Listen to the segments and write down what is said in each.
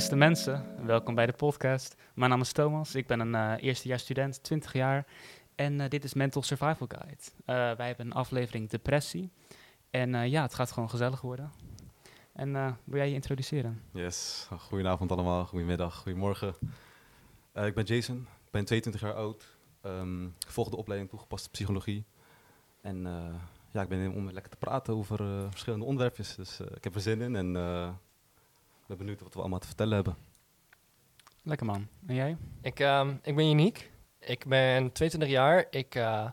Beste mensen, welkom bij de podcast. Mijn naam is Thomas, ik ben een uh, eerstejaars student, 20 jaar. En uh, dit is Mental Survival Guide. Uh, wij hebben een aflevering depressie. En ja, het gaat gewoon gezellig worden. En wil jij je introduceren? Yes, goedenavond allemaal, goedemiddag, goedemorgen. ik ben Jason, ik ben 22 jaar oud. Um, volg de opleiding toegepaste psychologie. En ja, ik ben hier om lekker te praten over verschillende onderwerpjes. Dus ik heb er zin in en ben benieuwd wat we allemaal te vertellen hebben. Lekker man. En jij? Ik, uh, ik ben uniek. Ik ben 22 jaar. Ik, uh,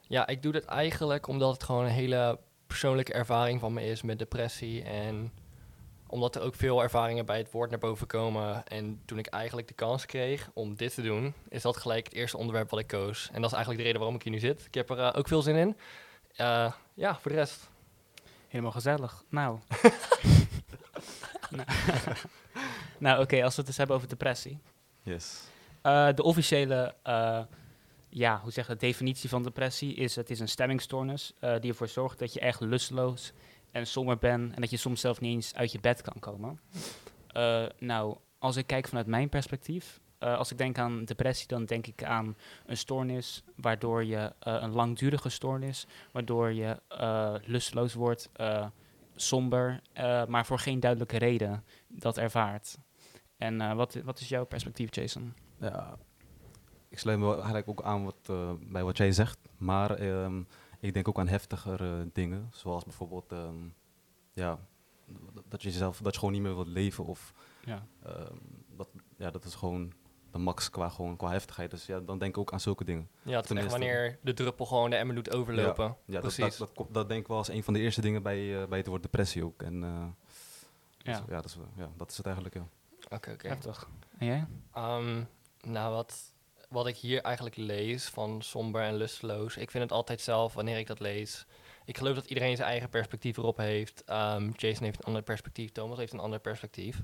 ja, ik doe dit eigenlijk omdat het gewoon een hele persoonlijke ervaring van me is met depressie. En omdat er ook veel ervaringen bij het woord naar boven komen. En toen ik eigenlijk de kans kreeg om dit te doen, is dat gelijk het eerste onderwerp wat ik koos. En dat is eigenlijk de reden waarom ik hier nu zit. Ik heb er uh, ook veel zin in. Uh, ja, voor de rest. Helemaal gezellig. Nou. nou, nou oké, als we het eens hebben over depressie. Yes. Uh, de officiële, uh, ja, hoe zeg definitie van depressie is: het is een stemmingstoornis uh, die ervoor zorgt dat je echt lusteloos en somber bent en dat je soms zelf niet eens uit je bed kan komen. nou, als ik kijk vanuit mijn perspectief, als ik denk aan depressie, dan denk ik aan een stoornis waardoor je een langdurige stoornis, waardoor je lusteloos wordt somber, uh, maar voor geen duidelijke reden dat ervaart. En uh, wat, wat is jouw perspectief, Jason? Ja, ik sluit me eigenlijk ook aan wat, uh, bij wat jij zegt, maar um, ik denk ook aan heftiger dingen, zoals bijvoorbeeld um, ja, dat je zelf dat je gewoon niet meer wilt leven of ja. Um, dat, ja, dat is gewoon de max qua, gewoon, qua heftigheid. Dus ja, dan denk ik ook aan zulke dingen. Ja, het is wanneer de druppel gewoon de emmer doet overlopen. Ja, ja Precies. Dat, dat, dat, denk ik wel als een van de eerste dingen bij, uh, bij het woord depressie ook. En, uh, ja. Dus, ja, dat is, ja, dat is het eigenlijk, ja. Oké, oké. Okay. Heftig. En jij? Um, nou, wat, wat ik hier eigenlijk lees van somber en lusteloos... Ik vind het altijd zelf, wanneer ik dat lees... Ik geloof dat iedereen zijn eigen perspectief erop heeft. Um, Jason heeft een ander perspectief, Thomas heeft een ander perspectief.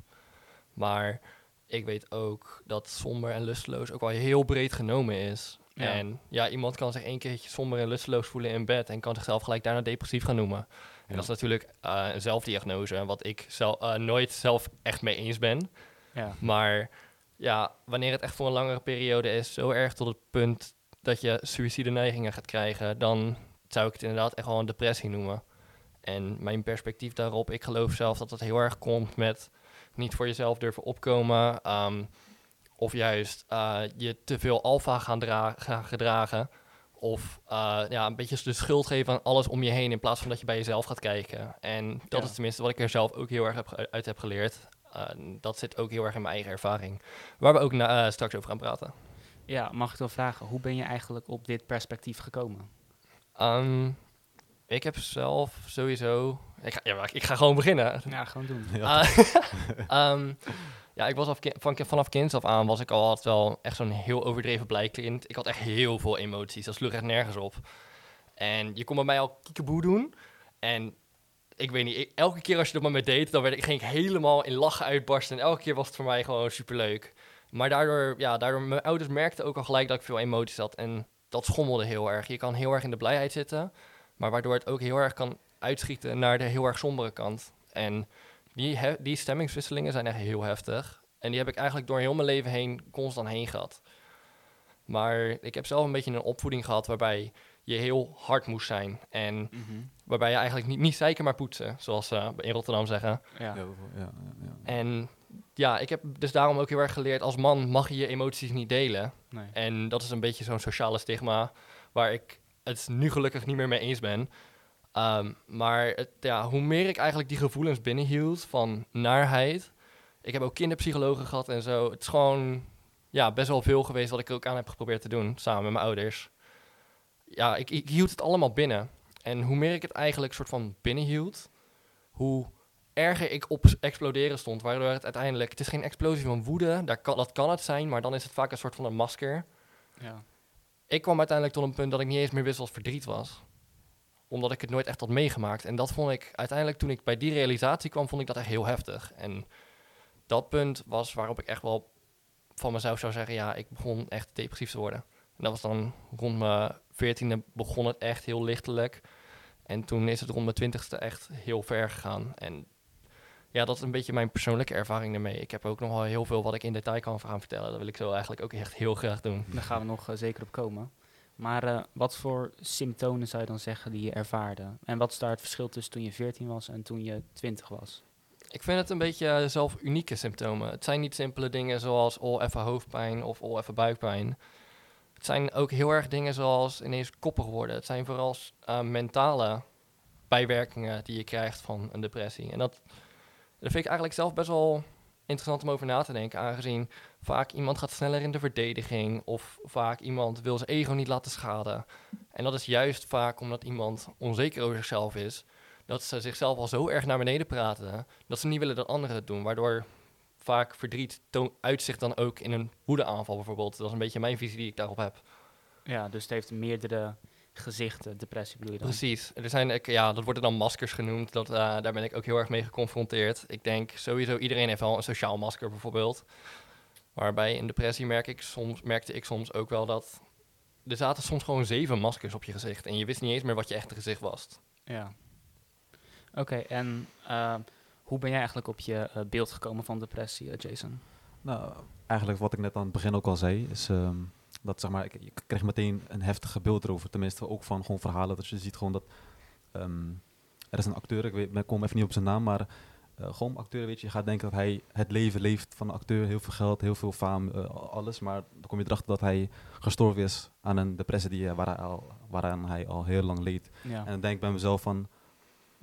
Maar ik weet ook dat somber en lusteloos ook wel heel breed genomen is. En ja, iemand kan zich één keertje somber en lusteloos voelen in bed en kan zichzelf gelijk daarna depressief gaan noemen. En dat is natuurlijk uh, een zelfdiagnose, wat ik zelf, uh, nooit zelf echt mee eens ben. Ja. Maar ja, wanneer het echt voor een langere periode is, zo erg tot het punt dat je suïcide neigingen gaat krijgen, dan zou ik het inderdaad echt wel een depressie noemen. En mijn perspectief daarop, ik geloof zelf dat het heel erg komt met niet voor jezelf durven opkomen. Um, of juist uh, je te veel alfa gaan, gaan gedragen. Of uh, ja, een beetje de schuld geven aan alles om je heen in plaats van dat je bij jezelf gaat kijken. En dat is tenminste wat ik er zelf ook heel erg heb, uit heb geleerd. Uh, dat zit ook heel erg in mijn eigen ervaring. Waar we ook na, straks over gaan praten. Ja, mag ik wel vragen, hoe ben je eigenlijk op dit perspectief gekomen? Um, ik heb zelf sowieso. Ik ga, ja, ik ga gewoon beginnen. Ja, gewoon doen. Ja, um, ja ik was af, van, vanaf kind af aan was ik al altijd wel echt zo'n heel overdreven blij kind. Ik had echt heel veel emoties. Dat sloeg echt nergens op. En je kon bij mij al kiekeboe doen. En ik weet niet, elke keer als je dat met me deed, dan werd ik, ging ik helemaal in lachen uitbarsten. En elke keer was het voor mij gewoon superleuk. Maar daardoor, ja, daardoor, mijn ouders merkten ook al gelijk dat ik veel emoties had. En dat schommelde heel erg. Je kan heel erg in de blijheid zitten. Maar waardoor het ook heel erg kan uitschieten naar de heel erg sombere kant. En die, die stemmingswisselingen zijn echt heel heftig. En die heb ik eigenlijk door heel mijn leven heen constant heen gehad. Maar ik heb zelf een beetje een opvoeding gehad waarbij je heel hard moest zijn. En mhm. waarbij je eigenlijk niet, niet zeiken maar poetsen, zoals ze in Rotterdam zeggen. Ja. Ja, ja, en ja, ik heb dus daarom ook heel erg geleerd, als man mag je je emoties niet delen. Nee. En dat is een beetje zo'n sociale stigma waar ik het nu gelukkig niet meer mee eens ben. Um, maar het, ja, hoe meer ik eigenlijk die gevoelens binnenhield van naarheid. Ik heb ook kinderpsychologen gehad en zo. Het is gewoon ja, best wel veel geweest wat ik ook aan heb geprobeerd te doen samen met mijn ouders. Ja, ik, ik hield het allemaal binnen. En hoe meer ik het eigenlijk soort van binnenhield, hoe erger ik op exploderen stond. Waardoor het uiteindelijk, het is geen explosie van woede, daar kan, dat kan het zijn, maar dan is het vaak een soort van een masker. Ja ik kwam uiteindelijk tot een punt dat ik niet eens meer wist wat verdriet was. Omdat ik het nooit echt had meegemaakt. En dat vond ik uiteindelijk, toen ik bij die realisatie kwam, vond ik dat echt heel heftig. En dat punt was waarop ik echt wel van mezelf zou zeggen, ja, ik begon echt depressief te worden. En dat was dan rond mijn veertiende begon het echt heel lichtelijk. En toen is het rond mijn twintigste echt heel ver gegaan. En ja, dat is een beetje mijn persoonlijke ervaring ermee. Ik heb ook nog wel heel veel wat ik in detail kan gaan vertellen. Dat wil ik zo eigenlijk ook echt heel graag doen. Daar gaan we nog eh, zeker op komen. Maar eh, wat voor symptomen zou je dan zeggen die je ervaarde? En wat is daar het verschil tussen toen je 14 was en toen je 20 was? Ik vind het een beetje eh, zelf unieke symptomen. Het zijn niet simpele dingen zoals oh even hoofdpijn of oh even buikpijn. Het zijn ook heel erg dingen zoals ineens koppig worden. Het zijn vooral mentale bijwerkingen die je krijgt van een depressie. En dat, dat vind ik eigenlijk zelf best wel interessant om over na te denken, aangezien vaak iemand gaat sneller in de verdediging of vaak iemand wil zijn ego niet laten schaden. En dat is juist vaak omdat iemand onzeker over zichzelf is, dat ze zichzelf al zo erg naar beneden praten, dat ze niet willen dat anderen het doen, waardoor vaak verdriet uitzicht dan ook in een woedeaanval bijvoorbeeld. Dat is een beetje mijn visie die ik daarop heb. Ja, dus het heeft meerdere gezichten, depressie bedoel je dan? Precies. Er zijn, ja, dat worden dan maskers genoemd. Dat, uh, daar ben ik ook heel erg mee geconfronteerd. Ik denk sowieso iedereen heeft wel een sociaal masker bijvoorbeeld. Waarbij in depressie merk ik soms, merkte ik soms ook wel dat er zaten soms gewoon zeven maskers op je gezicht. En je wist niet eens meer wat je echte gezicht was. Ja. Oké, en uh, hoe ben jij eigenlijk op je uh, beeld gekomen van depressie, Jason? Nou, eigenlijk wat ik net aan het begin ook al zei, is um, dat zeg maar, ik, ik, kreeg meteen een heftige beeld erover. Tenminste, ook van gewoon verhalen. Dat je ziet gewoon dat um, er is een acteur, ik, weet, ik kom even niet op zijn naam, maar uh, gewoon acteur, weet je, je gaat denken dat hij het leven leeft van een acteur, heel veel geld, heel veel faam, uh, alles. Maar dan kom je erachter dat hij gestorven is aan een depressie die, uh, waar hij al, waaraan hij al heel lang leed. Ja. En dan denk ik bij mezelf van,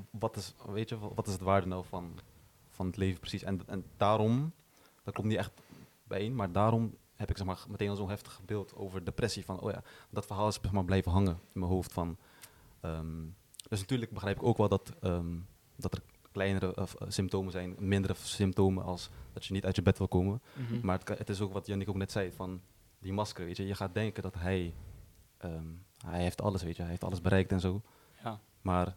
wat is, weet je, wat is het waarde nou van, van het leven precies? En, en daarom, dat komt niet echt bijeen, maar daarom heb ik zeg maar, meteen al zo'n heftig beeld over depressie. Van, oh ja, dat verhaal is zeg maar, blijven hangen in mijn hoofd. Van, um, dus natuurlijk begrijp ik ook wel dat, um, dat er kleinere uh, symptomen zijn, mindere symptomen als dat je niet uit je bed wil komen. Mhm. Mm -hmm. Maar het, het, is ook wat Jannik ook net zei, van die masker, weet je. Je gaat denken dat hij, um, hij heeft alles, weet je, hij heeft alles bereikt en zo. Ja. Maar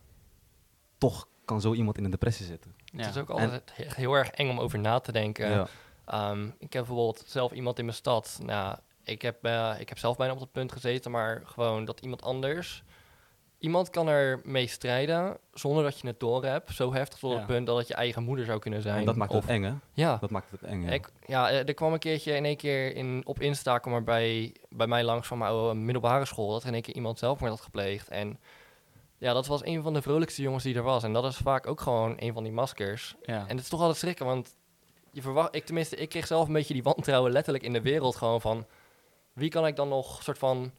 toch kan zo iemand in een depressie zitten. Ja. Het is ook altijd en, heel erg eng om over na te denken. Ja. Um, ik heb bijvoorbeeld zelf iemand in mijn stad. Nou, ik heb, uh, ik heb zelf bijna op dat punt gezeten, maar gewoon dat iemand anders. Iemand kan er mee strijden zonder dat je het door hebt. Zo heftig tot Ja. het punt dat het je eigen moeder zou kunnen zijn. En dat maakt Of- het eng, hè? Ja, Dat maakt het eng, ja. ik, ja, eh, er kwam een keertje in één keer in, op Insta kwam er bij, bij mij langs van mijn oude middelbare school dat er in één keer iemand zelfmoord had gepleegd. En ja, dat was een van de vrolijkste jongens die er was. En dat is vaak ook gewoon een van die maskers. Ja. En het is toch altijd schrikken, want je verwacht, ik tenminste, ik kreeg zelf een beetje die wantrouwen letterlijk in de wereld gewoon van wie kan ik dan nog soort van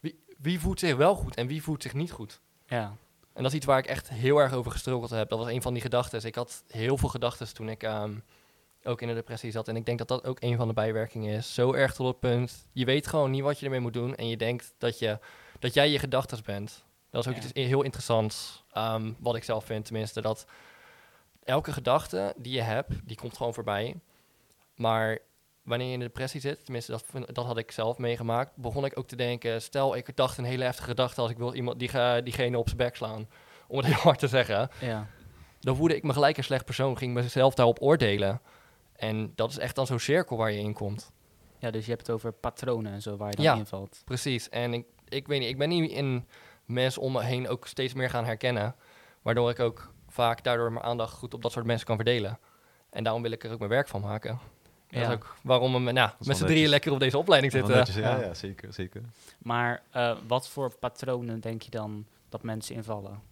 wie, wie voelt zich wel goed en wie voelt zich niet goed. ja. En dat is iets waar ik echt heel erg over gestruggeld heb. Dat was een van die gedachten. Ik had heel veel gedachten toen ik ehm, ook in de depressie zat. En ik denk dat dat ook een van de bijwerkingen is. Zo erg tot het punt, je weet gewoon niet wat je ermee moet doen. En je denkt dat, je, dat jij je gedachten bent. Dat is ook Ja. iets heel interessants, ehm, wat ik zelf vind tenminste. Dat elke gedachte die je hebt, die komt gewoon voorbij. Maar wanneer je in de depressie zit, tenminste dat, dat had ik zelf meegemaakt, begon ik ook te denken, stel ik dacht een hele heftige gedachte als ik wil iemand die, ga- diegene op zijn bek slaan, om het heel hard te zeggen, ja. dan voelde ik me gelijk een slecht persoon, ging mezelf daarop oordelen. En dat is echt dan zo'n cirkel waar je in komt. Ja, dus je hebt het over patronen en zo waar je dan Ja. invalt. Precies. En ik, ik weet niet, ik ben niet in mensen om me heen ook steeds meer gaan herkennen, waardoor ik ook vaak daardoor mijn aandacht goed op dat soort mensen kan verdelen. En daarom wil ik er ook mijn werk van maken. Dat Ja. is ook waarom we nou, met z'n drieën lekker op deze opleiding zitten. netjes, ja, Ja. ja, zeker, zeker. Maar eh, wat voor patronen denk je dan dat mensen invallen?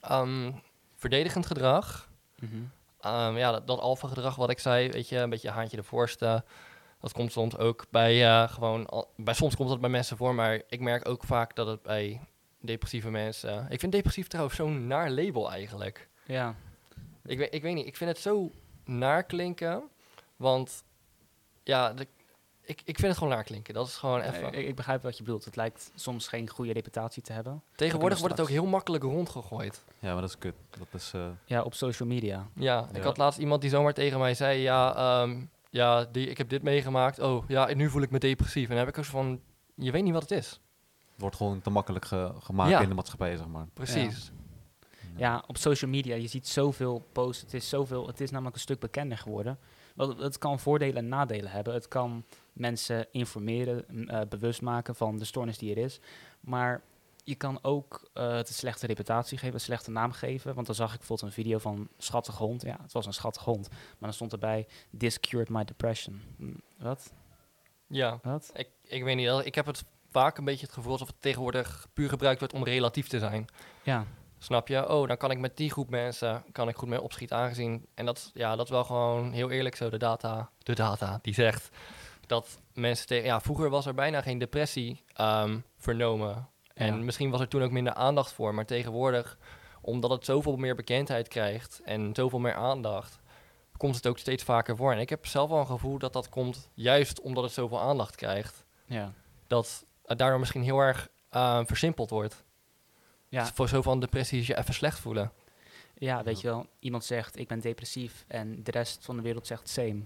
Ehm, verdedigend gedrag. Mhm. Ehm, ja, dat, dat alfa-gedrag wat ik zei, weet je, een beetje haantje de voorste. Dat komt soms ook bij eh, gewoon, al- bij soms komt dat bij mensen voor, maar ik merk ook vaak dat het bij depressieve mensen. Ik vind depressief trouwens zo'n naar label eigenlijk. Ja. Ik weet, ik weet niet, ik vind het zo naar klinken, want ja, de, ik, ik vind het gewoon naar klinken. Dat is gewoon even. Ik, ik begrijp wat je bedoelt. Het lijkt soms geen goede reputatie te hebben. Tegenwoordig wordt het ook heel makkelijk rondgegooid. Ja, maar dat is kut. Dat is, eh, Ja, op social media. Ja, ik Ja. had laatst iemand die zomaar tegen mij zei: Ja, ehm, ja die, ik heb dit meegemaakt. Oh ja, en nu voel ik me depressief. En dan heb ik ook zo van: Je weet niet wat het is. Wordt gewoon te makkelijk ge- gemaakt Ja. in de maatschappij, zeg maar. Precies. Ja, op social media, je ziet zoveel posts. Het is, zoveel, het is namelijk een stuk bekender geworden. Want het kan voordelen en nadelen hebben. Het kan mensen informeren, eh, bewust maken van de stoornis die er is. Maar je kan ook eh, het een slechte reputatie geven, een slechte naam geven. Want dan zag ik bijvoorbeeld een video van schattige hond. Ja, het was een schattige hond. Maar dan stond erbij, this cured my depression. Hm, Wat? Ja, Wat? ik, ik weet niet. Ik heb het vaak een beetje het gevoel alsof het tegenwoordig puur gebruikt wordt om relatief te zijn. Ja, Snap je? Oh, dan kan ik met die groep mensen kan ik goed mee opschieten aangezien. En dat, ja, dat is wel gewoon heel eerlijk zo. De data, de data die zegt dat mensen tegen. Ja, vroeger was er bijna geen depressie ehm, vernomen. En Ja. misschien was er toen ook minder aandacht voor. Maar tegenwoordig, omdat het zoveel meer bekendheid krijgt en zoveel meer aandacht, komt het ook steeds vaker voor. En ik heb zelf wel een gevoel dat dat komt juist omdat het zoveel aandacht krijgt. ja. Dat daardoor misschien heel erg ehm, versimpeld wordt. Ja, Voor zo van depressies je even slecht voelen. ja, weet je wel, iemand zegt ik ben depressief en de rest van de wereld zegt same.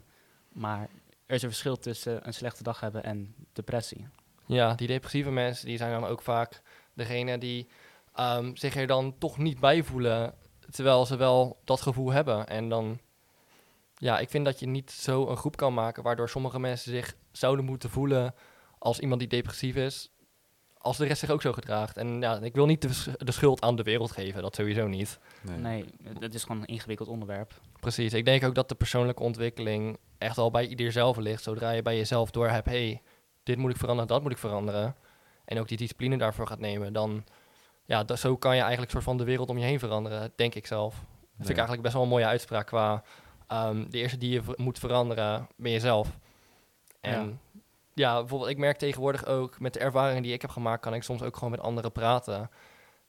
Maar er is een verschil tussen een slechte dag hebben en depressie. Ja, die depressieve mensen die zijn dan ook vaak degene die ehm, zich er dan toch niet bij voelen, terwijl ze wel dat gevoel hebben. En dan, ja, ik vind dat je niet zo een groep kan maken waardoor sommige mensen zich zouden moeten voelen als iemand die depressief is, als de rest zich ook zo gedraagt. En ja, ik wil niet de, de schuld aan de wereld geven, dat sowieso niet. Nee. Nee, het is gewoon een ingewikkeld onderwerp. Precies, ik denk ook dat de persoonlijke ontwikkeling echt al bij ieder zelf ligt. Zodra je bij jezelf door hebt, hey, dit moet ik veranderen, dat moet ik veranderen. En ook die discipline daarvoor gaat nemen, dan, ja, da- zo kan je eigenlijk soort van de wereld om je heen veranderen, denk ik zelf. Dat vind ik Nee. eigenlijk best wel een mooie uitspraak qua, ehm, de eerste die je moet veranderen, ben jezelf. En ja. Bijvoorbeeld, ik merk tegenwoordig ook, met de ervaringen die ik heb gemaakt, kan ik soms ook gewoon met anderen praten.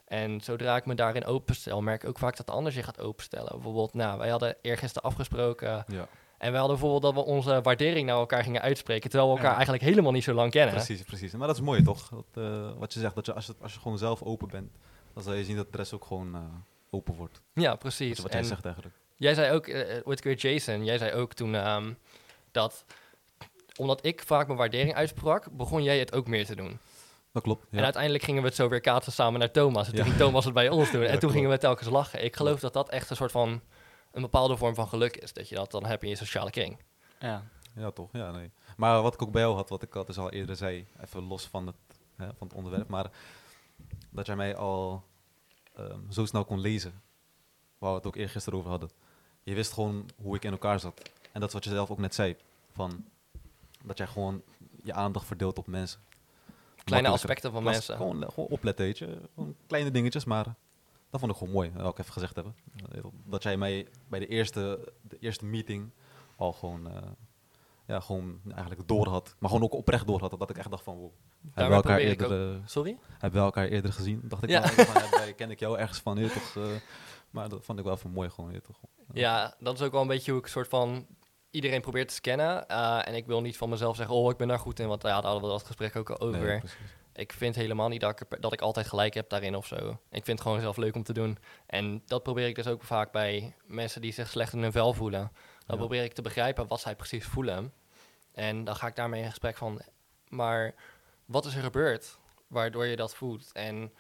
En zodra ik me daarin openstel, merk ik ook vaak dat de ander zich gaat openstellen. Bijvoorbeeld, nou, wij hadden eergisteren afgesproken Ja, en wij hadden bijvoorbeeld dat we onze waardering naar elkaar gingen uitspreken, terwijl we elkaar Ja. eigenlijk helemaal niet zo lang kennen. precies, precies. Maar dat is mooi toch? Dat, eh, wat je zegt, dat je, als, je, als je gewoon zelf open bent, dan zal je zien dat de rest ook gewoon eh, open wordt. Ja, Wat, precies. wat en jij zegt eigenlijk. jij zei ook, eh ooit keer Jason, jij zei ook toen ehm, dat omdat ik vaak mijn waardering uitsprak, begon jij het ook meer te doen. Dat klopt. Ja. En uiteindelijk gingen we het zo weer kaatsen samen naar Thomas. En toen Ja. ging Thomas het bij ons doen. Ja, en toen klopt. gingen we telkens lachen. Ik geloof dat dat echt een soort van een bepaalde vorm van geluk is. Dat je dat dan hebt in je sociale kring. Ja, Ja, toch? Ja, nee. Maar wat ik ook bij jou had, wat ik al dus al eerder zei, even los van het, hè, van het onderwerp, maar dat jij mij al ehm, zo snel kon lezen, waar we het ook eergisteren over hadden. Je wist gewoon hoe ik in elkaar zat. En dat is wat je zelf ook net zei, van dat jij gewoon je aandacht verdeelt op mensen. Kleine aspecten van mensen. Gewoon, eh, gewoon opletten, weet je. Gewoon kleine dingetjes, maar dat vond ik gewoon mooi, dat wil ik even gezegd hebben. Eh, Dat jij mij bij de eerste, de eerste meeting al gewoon, eh, ja, gewoon eigenlijk door had. Maar gewoon ook oprecht door had, dat ik echt dacht van, wow. Hebben we elkaar eerder, eh, Sorry? hebben we elkaar eerder gezien? Dacht ik, Ja. nou, van, ja, ken ik jou ergens van, toch. eh, maar dat vond ik wel even mooi gewoon, toch. Ja, dat is ook wel een beetje hoe ik soort van iedereen probeer te scannen. Eh, en ik wil niet van mezelf zeggen, oh, ik ben daar goed in. Want ja, daar hadden we dat gesprek ook al over. Nee. Ik vind helemaal niet dat ik, dat ik altijd gelijk heb daarin of zo. Ik vind het gewoon zelf leuk om te doen. En dat probeer ik dus ook vaak bij mensen die zich slecht in hun vel voelen. Dan Ja. probeer ik te begrijpen wat zij precies voelen. En dan ga ik daarmee in gesprek van, maar wat is er gebeurd waardoor je dat voelt? En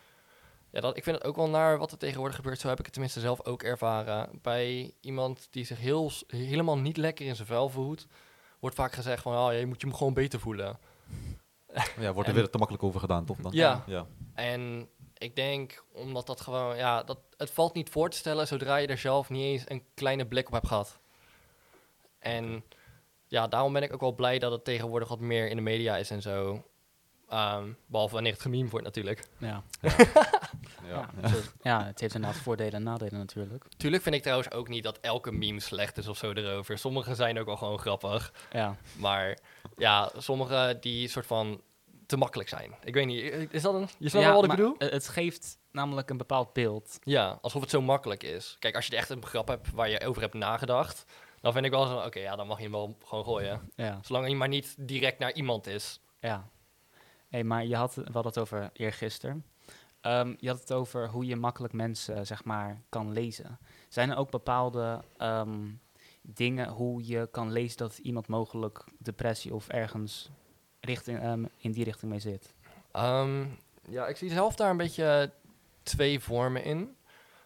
ja, dat, ik vind het ook wel naar wat er tegenwoordig gebeurt. Zo heb ik het tenminste zelf ook ervaren. Bij iemand die zich heel, helemaal niet lekker in zijn vel voelt, wordt vaak gezegd van, oh, je moet je hem gewoon beter voelen. Ja, wordt er En- weer te makkelijk over gedaan, toch? Dan? Ja. ja. En ik denk, omdat dat gewoon, ja, dat, het valt niet voor te stellen zodra je er zelf niet eens een kleine blik op hebt gehad. En ja, daarom ben ik ook wel blij dat het tegenwoordig wat meer in de media is en zo. Ehm, behalve wanneer het gememe wordt natuurlijk. ja. Ja. Ja, Ja. zo- ja, het heeft inderdaad voordelen en nadelen natuurlijk. Tuurlijk vind ik trouwens ook niet dat elke meme slecht is of zo erover. Sommige zijn ook wel gewoon grappig. Ja, Maar ja, sommige die soort van te makkelijk zijn. Ik weet niet, is dat een... Je snapt ja, wel wat ik maar bedoel? Het geeft namelijk een bepaald beeld. Ja, alsof het zo makkelijk is. Kijk, als je er echt een grap hebt waar je over hebt nagedacht, dan vind ik wel zo, oké, ja, dan mag je hem wel gewoon gooien. Ja, Zolang hij maar niet direct naar iemand is. ja. Hey, maar je had, we hadden het over eergisteren. Ehm je had het over hoe je makkelijk mensen, zeg maar, kan lezen. Zijn er ook bepaalde ehm, dingen hoe je kan lezen dat iemand mogelijk depressie of ergens richting, ehm, in die richting mee zit? Ja, ik zie zelf daar een beetje twee vormen in.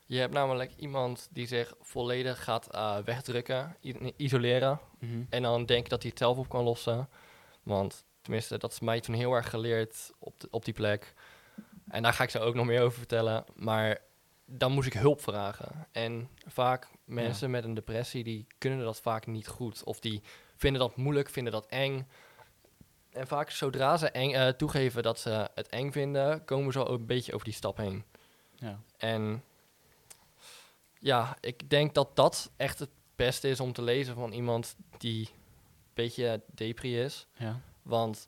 Je hebt namelijk iemand die zich volledig gaat eh, wegdrukken, isoleren. Mhm. En dan denkt dat hij het zelf op kan lossen. Want tenminste, dat is mij toen heel erg geleerd op, de- op die plek. En daar ga ik zo ook nog meer over vertellen. Maar dan moest ik hulp vragen. En vaak mensen met een depressie, die kunnen dat vaak niet goed. Of die vinden dat moeilijk, vinden dat eng. En vaak zodra ze eng, eh, toegeven dat ze het eng vinden, komen ze al een beetje over die stap heen. Ja. En ja, ik denk dat dat echt het beste is om te lezen van iemand die een beetje depri is. Ja. Want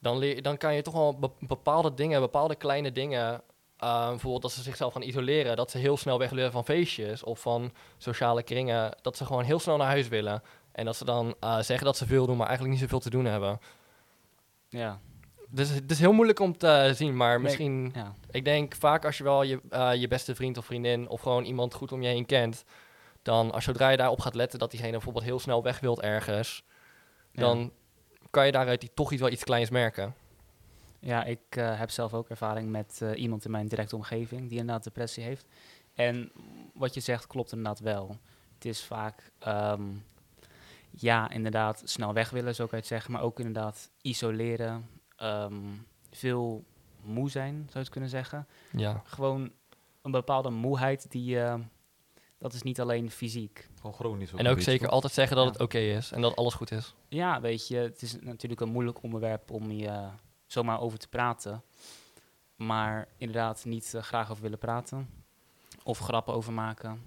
dan, leer, dan kan je toch wel be- bepaalde dingen, bepaalde kleine dingen. eh, bijvoorbeeld dat ze zichzelf gaan isoleren. Dat ze heel snel weg willen van feestjes of van sociale kringen. Dat ze gewoon heel snel naar huis willen. En dat ze dan eh, zeggen dat ze veel doen, maar eigenlijk niet zoveel te doen hebben. Ja. Dus het is heel moeilijk om te zien, maar Nee, misschien... ja. Ik denk vaak als je wel je, eh, je beste vriend of vriendin of gewoon iemand goed om je heen kent, dan als zodra je daarop gaat letten dat diegene bijvoorbeeld heel snel weg wilt ergens, Ja. dan kan je daaruit toch iets wel iets kleins merken. Ja, ik eh, heb zelf ook ervaring met eh, iemand in mijn directe omgeving die inderdaad depressie heeft. En wat je zegt klopt inderdaad wel. Het is vaak, ehm, ja, inderdaad snel weg willen, zo kan je het zeggen. Maar ook inderdaad isoleren, ehm, veel moe zijn, zou je het kunnen zeggen. Ja. Gewoon een bepaalde moeheid die, eh, dat is niet alleen fysiek. Gewoon chronisch. En ook zeker altijd zeggen dat Ja. het oké is en dat alles goed is. Ja, weet je, het is natuurlijk een moeilijk onderwerp om je zomaar over te praten. Maar inderdaad niet eh, graag over willen praten. Of grappen over maken.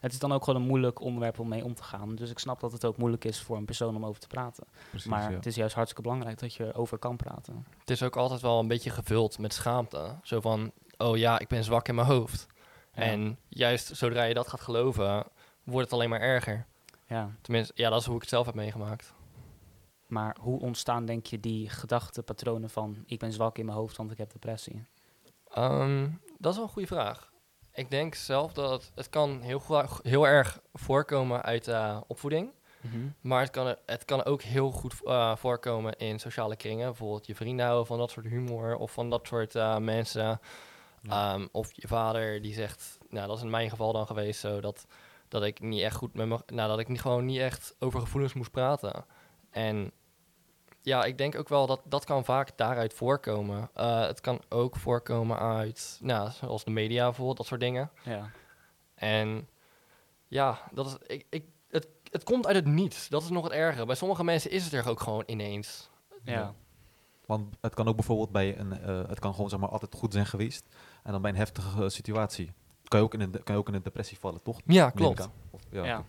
Het is dan ook gewoon een moeilijk onderwerp om mee om te gaan. Dus ik snap dat het ook moeilijk is voor een persoon om over te praten. Precies, maar ja. het is juist hartstikke belangrijk dat je erover kan praten. Het is ook altijd wel een beetje gevuld met schaamte. Zo van, oh ja, ik ben zwak in mijn hoofd. Ja. En juist zodra je dat gaat geloven, wordt het alleen maar erger. Ja. Tenminste, ja, dat is hoe ik het zelf heb meegemaakt. Maar hoe ontstaan, denk je, die gedachtepatronen van... ik ben zwak in mijn hoofd, want ik heb depressie? Ehm, dat is wel een goede vraag. Ik denk zelf dat het, het kan heel, heel erg voorkomen uit eh, opvoeding. Maar het kan, het kan ook heel goed eh, voorkomen in sociale kringen. Bijvoorbeeld je vrienden houden van dat soort humor of van dat soort eh, mensen. Ja. Ehm, of je vader die zegt, nou dat is in mijn geval dan geweest zo, dat, dat ik niet echt goed met me, nou dat ik niet, gewoon niet echt over gevoelens moest praten. En ja, ik denk ook wel dat dat kan vaak daaruit voorkomen. Eh, het kan ook voorkomen uit, nou, zoals de media bijvoorbeeld, dat soort dingen. Ja. En ja, dat is, ik, ik, het, het komt uit het niets. Dat is nog het erge. Bij sommige mensen is het er ook gewoon ineens. Ja. Want het kan ook bijvoorbeeld bij een, eh, het kan gewoon zeg maar altijd goed zijn geweest. En dan bij een heftige eh, situatie. Kan je, ook in een, de- kan je ook in een depressie vallen, toch? Ja, klopt. Of, ja. Ja.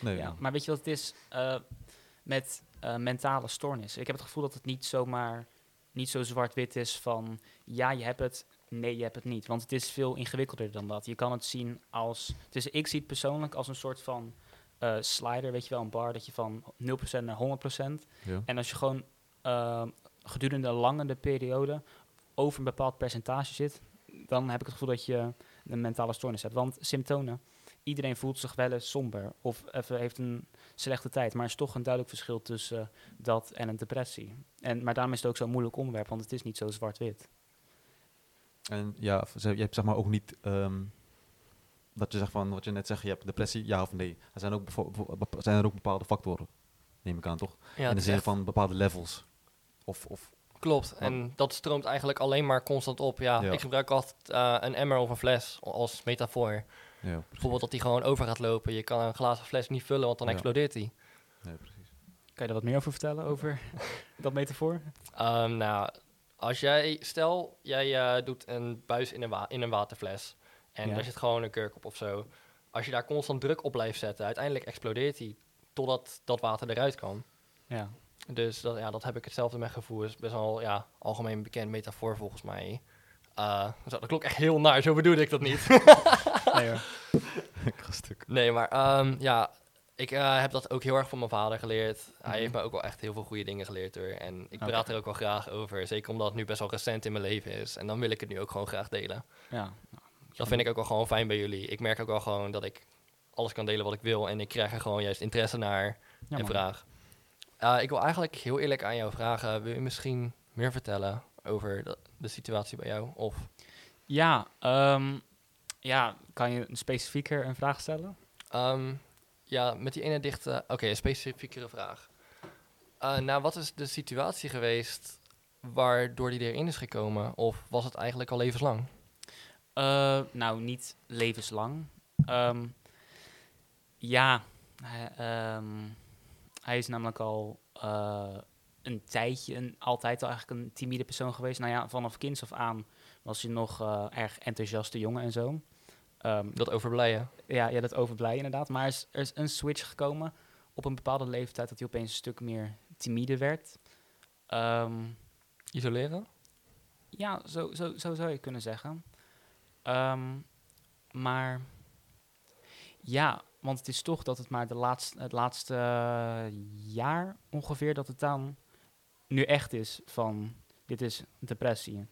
Nee, Ja, maar weet je wat het is eh, met eh, mentale stoornis? Ik heb het gevoel dat het niet zomaar niet zo zwart-wit is van ja, je hebt het, nee, je hebt het niet. Want het is veel ingewikkelder dan dat. Je kan het zien als, dus ik zie het persoonlijk als een soort van eh, slider, weet je wel, een bar dat je van 0% naar 100%. Ja. En als je gewoon gedurende een langere periode over een bepaald percentage zit, dan heb ik het gevoel dat je een mentale stoornis hebt. Want symptomen, iedereen voelt zich wel eens somber of even heeft een slechte tijd. Maar er is toch een duidelijk verschil tussen dat en een depressie. En, maar daarom is het ook zo'n moeilijk onderwerp, want het is niet zo zwart-wit. En ja, je hebt zeg maar ook niet ehm, dat je zegt van wat je net zegt, je hebt depressie, ja of nee. Er zijn, ook zijn er ook bepaalde factoren, neem ik aan toch? Ja, in de zin echt- van bepaalde levels. Of, of klopt. En dat stroomt eigenlijk alleen maar constant op. Ja, Ja. ik gebruik altijd eh, een emmer of een fles als metafoor. ja, Bijvoorbeeld dat die gewoon over gaat lopen. Je kan een glazen fles niet vullen, want dan Ja. explodeert die. nee, precies. Kan je daar wat meer over vertellen, over dat metafoor? Ehm, nou, als jij, stel jij eh, doet een buis in een, wa- in een waterfles en Ja. daar zit gewoon een kurk op of zo. Als je daar constant druk op blijft zetten, uiteindelijk explodeert die totdat dat water eruit kan. Ja. Dus dat, ja, dat heb ik hetzelfde met gevoel. is best wel ja, algemeen bekend metafoor volgens mij. Eh, zo, dat klonk echt heel naar, zo bedoelde ik dat niet. Nee, hoor. ik ga stuk. nee, maar ehm, ja, ik eh, heb dat ook heel erg van mijn vader geleerd. Hij Mhm. heeft me ook wel echt heel veel goede dingen geleerd hoor. En ik praat er ook wel graag over. Zeker omdat het nu best wel recent in mijn leven is. En dan wil ik het nu ook gewoon graag delen. ja. Dat vind ik ook wel gewoon fijn bij jullie. Ik merk ook wel gewoon dat ik alles kan delen wat ik wil. En ik krijg er gewoon juist interesse naar Ja, en man. vraag. Eh, ik wil eigenlijk heel eerlijk aan jou vragen. Wil je misschien meer vertellen over de, de situatie bij jou? Of Ja, ehm, ja, kan je een specifieker een vraag stellen? Ehm, ja, met die ene dichte... Oké, een specifiekere vraag. Eh, nou, wat is de situatie geweest waardoor hij erin is gekomen? Of was het eigenlijk al levenslang? Eh, nou, niet levenslang. Ehm, ja, ehm, hij is namelijk al eh, een tijdje, een, altijd al eigenlijk een timide persoon geweest. Nou ja, vanaf kinds af aan was hij nog eh, erg enthousiaste jongen en zo. Ehm, Dat overblijden. ja, ja, dat overblij inderdaad. Maar er is, er is een switch gekomen op een bepaalde leeftijd dat hij opeens een stuk meer timide werd. Ehm, Isoleren? ja, zo, zo, zo zou je kunnen zeggen. Ehm, maar ja, want het is toch dat het maar de laatste, het laatste eh, jaar ongeveer dat het dan nu echt is van dit is depressie.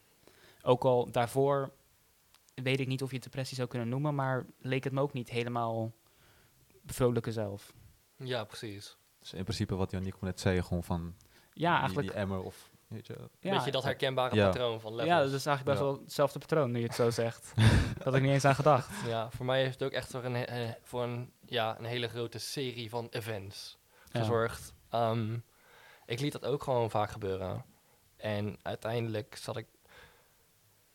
Ook al daarvoor weet ik niet of je het depressie zou kunnen noemen, maar leek het me ook niet helemaal vrolijke zelf. Ja, precies. Dus in principe wat Janiek net zei, gewoon van Ja, die, eigenlijk. die emmer of weet je. ja, Beetje dat herkenbare Ja. patroon van levels. ja, dat is eigenlijk best Ja. wel hetzelfde patroon nu je het zo zegt. dat had ik niet eens aan gedacht. Ja, voor mij heeft het ook echt voor een, eh, voor een, ja, een hele grote serie van events Ja. gezorgd. Ehm, ik liet dat ook gewoon vaak gebeuren. En uiteindelijk zat ik...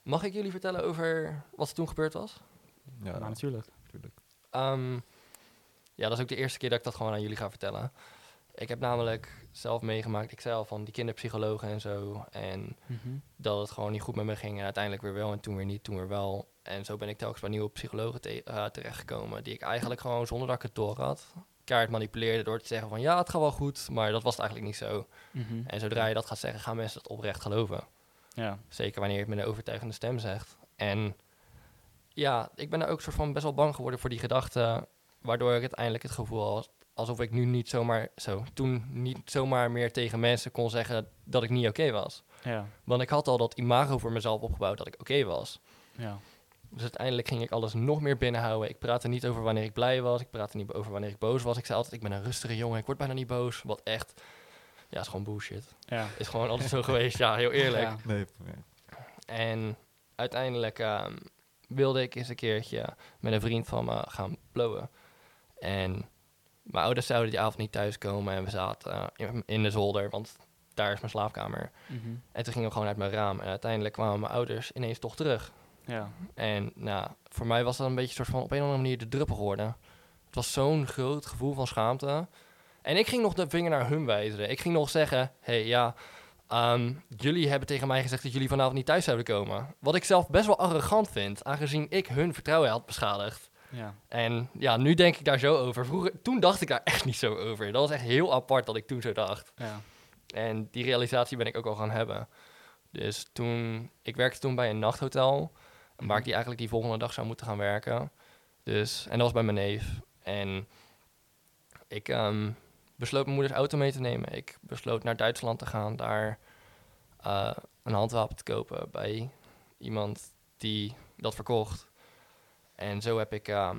Mag ik jullie vertellen over wat er toen gebeurd was? Ja, natuurlijk. natuurlijk. Ehm, ja, dat is ook de eerste keer dat ik dat gewoon aan jullie ga vertellen. Ik heb namelijk zelf meegemaakt, ik zei al van die kinderpsychologen en zo. En Mhm. dat het gewoon niet goed met me ging. En uiteindelijk weer wel en toen weer niet, toen weer wel. En zo ben ik telkens bij nieuwe psychologen te- eh, terechtgekomen. Die ik eigenlijk gewoon zonder dat ik het door had. Kaart manipuleerde door te zeggen van ja, het gaat wel goed. Maar dat was het eigenlijk niet zo. Mhm. En zodra je dat gaat zeggen, gaan mensen dat oprecht geloven. Ja. Zeker wanneer je het met een overtuigende stem zegt. En ja, ik ben er ook soort van best wel bang geworden voor die gedachte. Waardoor ik uiteindelijk het gevoel had alsof ik nu niet zomaar, zo, toen niet zomaar meer tegen mensen kon zeggen dat ik niet oké was. Ja. Want ik had al dat imago voor mezelf opgebouwd dat ik oké was. Ja. Dus uiteindelijk ging ik alles nog meer binnenhouden. Ik praatte niet over wanneer ik blij was. Ik praatte niet over wanneer ik boos was. Ik zei altijd, ik ben een rustige jongen. Ik word bijna niet boos. Wat echt, ja, is gewoon bullshit. Ja. Is gewoon altijd zo geweest. Ja, heel eerlijk. Ja. Nee, nee. En uiteindelijk ehm, wilde ik eens een keertje met een vriend van me gaan blowen. En mijn ouders zouden die avond niet thuiskomen. En we zaten eh, in, in de zolder, want daar is mijn slaapkamer. Mhm. En toen gingen we gewoon uit mijn raam. En uiteindelijk kwamen mijn ouders ineens toch terug. Ja. En nou, voor mij was dat een beetje soort van op een of andere manier de druppel geworden. Het was zo'n groot gevoel van schaamte. En ik ging nog de vinger naar hun wijzen. Ik ging nog zeggen, hey, ja, ehm, jullie hebben tegen mij gezegd dat jullie vanavond niet thuis zouden komen. Wat ik zelf best wel arrogant vind, aangezien ik hun vertrouwen had beschadigd. Ja. En ja, nu denk ik daar zo over. Vroeger, toen dacht ik daar echt niet zo over. Dat was echt heel apart dat ik toen zo dacht. Ja. En die realisatie ben ik ook al gaan hebben. Dus toen, ik werkte toen bij een nachthotel, waar ik die eigenlijk die volgende dag zou moeten gaan werken. Dus, en dat was bij mijn neef. En ik ehm, besloot mijn moeders auto mee te nemen. Ik besloot naar Duitsland te gaan, daar eh, een handwapen te kopen bij iemand die dat verkocht. En zo heb ik, ehm,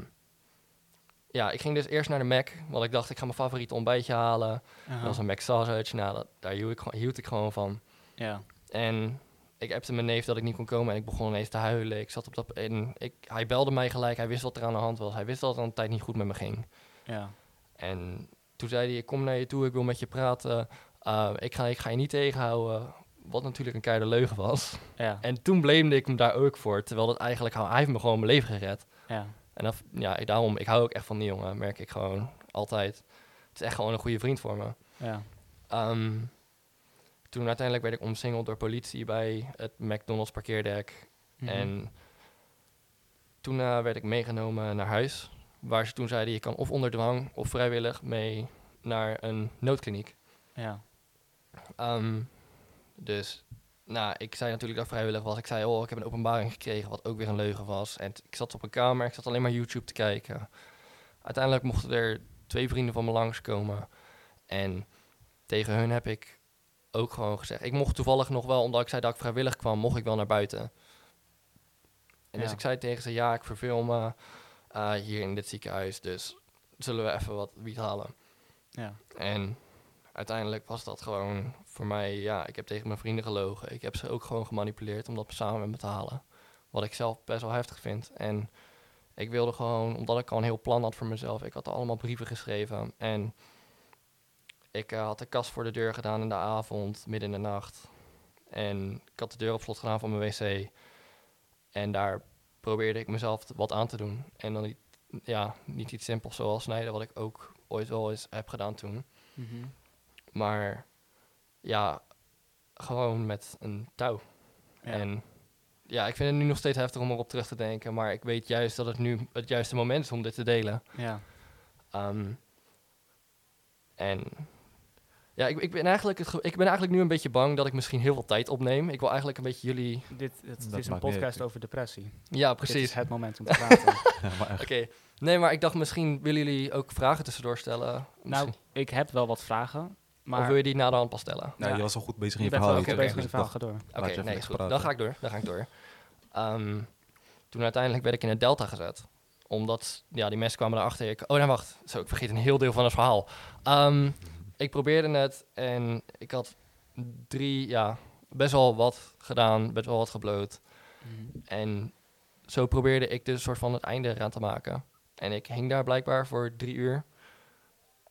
ja, ik ging dus eerst naar de Mac, want ik dacht ik ga mijn favoriete ontbijtje halen. Dat was een Mac sausage. Nou, dat, daar hield ik, hield ik gewoon van. Ja. En ik appte mijn neef dat ik niet kon komen en ik begon ineens te huilen. Ik zat op dat... En ik, hij belde mij gelijk. Hij wist wat er aan de hand was. Hij wist dat het een tijd niet goed met me ging. Ja. En toen zei hij, ik kom naar je toe, ik wil met je praten. Uh, ik, ga, ik ga je niet tegenhouden. Wat natuurlijk een keiharde leugen was. Ja. En toen blamede ik hem daar ook voor. Terwijl dat eigenlijk... Hij heeft me gewoon mijn leven gered. Ja. En dat, ja, ik- daarom, ik hou ook echt van die jongen. Merk ik gewoon altijd. Het is echt gewoon een goede vriend voor me. Ja. Ehm, toen uiteindelijk werd ik omsingeld door politie bij het McDonald's parkeerdek. Mhm. En toen eh, werd ik meegenomen naar huis. Waar ze toen zeiden, je kan of onder dwang of vrijwillig mee naar een noodkliniek. Ja. Ehm, dus, nou, ik zei natuurlijk dat vrijwillig was. Ik zei, oh, ik heb een openbaring gekregen, wat ook weer een leugen was. En ik zat op een kamer, ik zat alleen maar YouTube te kijken. Uiteindelijk mochten er twee vrienden van me langskomen. En tegen hun heb ik ook gewoon gezegd... Ik mocht toevallig nog wel, omdat ik zei dat ik vrijwillig kwam, mocht ik wel naar buiten. En dus ik zei tegen ze, ja, ik verveel me eh, hier in dit ziekenhuis. Dus zullen we even wat wiet halen. Ja. En uiteindelijk was dat gewoon voor mij, ja, ik heb tegen mijn vrienden gelogen. Ik heb ze ook gewoon gemanipuleerd om dat samen met me te halen. Wat ik zelf best wel heftig vind. En ik wilde gewoon, omdat ik al een heel plan had voor mezelf, ik had al allemaal brieven geschreven. En ik eh, had de kast voor de deur gedaan in de avond, midden in de nacht. En ik had de deur op slot gedaan van mijn wc. En daar probeerde ik mezelf wat aan te doen. En dan niet, ja, niet iets simpels zoals snijden, wat ik ook ooit wel eens heb gedaan toen. Mhm. Maar ja, gewoon met een touw. Ja. En ja, ik vind het nu nog steeds heftig om erop terug te denken. Maar ik weet juist dat het nu het juiste moment is om dit te delen. ja. Ehm, en ja, ik, ik, ben eigenlijk het ik ben eigenlijk nu een beetje bang dat ik misschien heel veel tijd opneem. Ik wil eigenlijk een beetje jullie... Dit, het, is een niet podcast over depressie. Ja, Dit precies. is het moment om te praten. Ja. Oké. Nee, maar ik dacht misschien willen jullie ook vragen tussendoor stellen. nou, Misschien. ik heb wel wat vragen, maar of wil je die na de hand pas stellen? Nou, Ja. je was al goed bezig in je verhaal. oké. bezig met je verhaal. Ga door. Oké, nee, goed. praten. Dan ga ik door. Dan ga ik door. Ehm, toen uiteindelijk werd ik in het Delta gezet. Omdat, ja, die mensen kwamen erachter. Ik, oh, nee, wacht. Zo, ik vergeet een heel deel van het verhaal. Ehm, ik probeerde het en ik had drie, ja, best wel wat gedaan. Best wel wat gebloot. Mhm. En zo probeerde ik dus een soort van het einde eraan te maken. En ik hing daar blijkbaar voor drie uur.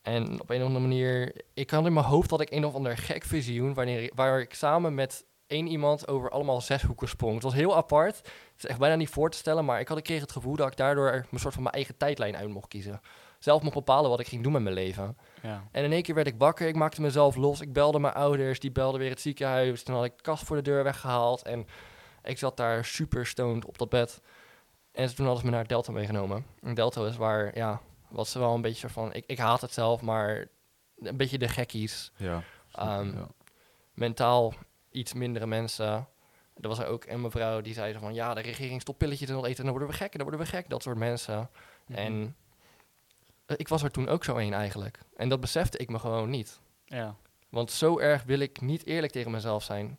En op een of andere manier... Ik had in mijn hoofd dat ik een of ander gek visioen... Wanneer, waar ik samen met één iemand over allemaal zes hoeken sprong. Het was heel apart. Het is echt bijna niet voor te stellen. Maar ik had ik kreeg het gevoel dat ik daardoor een soort van mijn eigen tijdlijn uit mocht kiezen. Zelf mocht bepalen wat ik ging doen met mijn leven. Ja. En in één keer werd ik wakker. Ik maakte mezelf los. Ik belde mijn ouders. Die belden weer het ziekenhuis. Toen had ik de kast voor de deur weggehaald. En ik zat daar super stoned op dat bed. En toen hadden ze me naar Delta meegenomen. En Delta is waar, ja, was wel een beetje van... Ik, ik haat het zelf, maar een beetje de gekkies. Ja. Ehm, ja. Mentaal iets mindere mensen. Er was er ook een mevrouw die zei zo van... Ja, de regering stopt pilletjes in ons eten. Dan worden we gek, dan worden we gek. Dat soort mensen. Mhm. En ik was er toen ook zo een eigenlijk. En dat besefte ik me gewoon niet. Ja. Want zo erg wil ik niet eerlijk tegen mezelf zijn.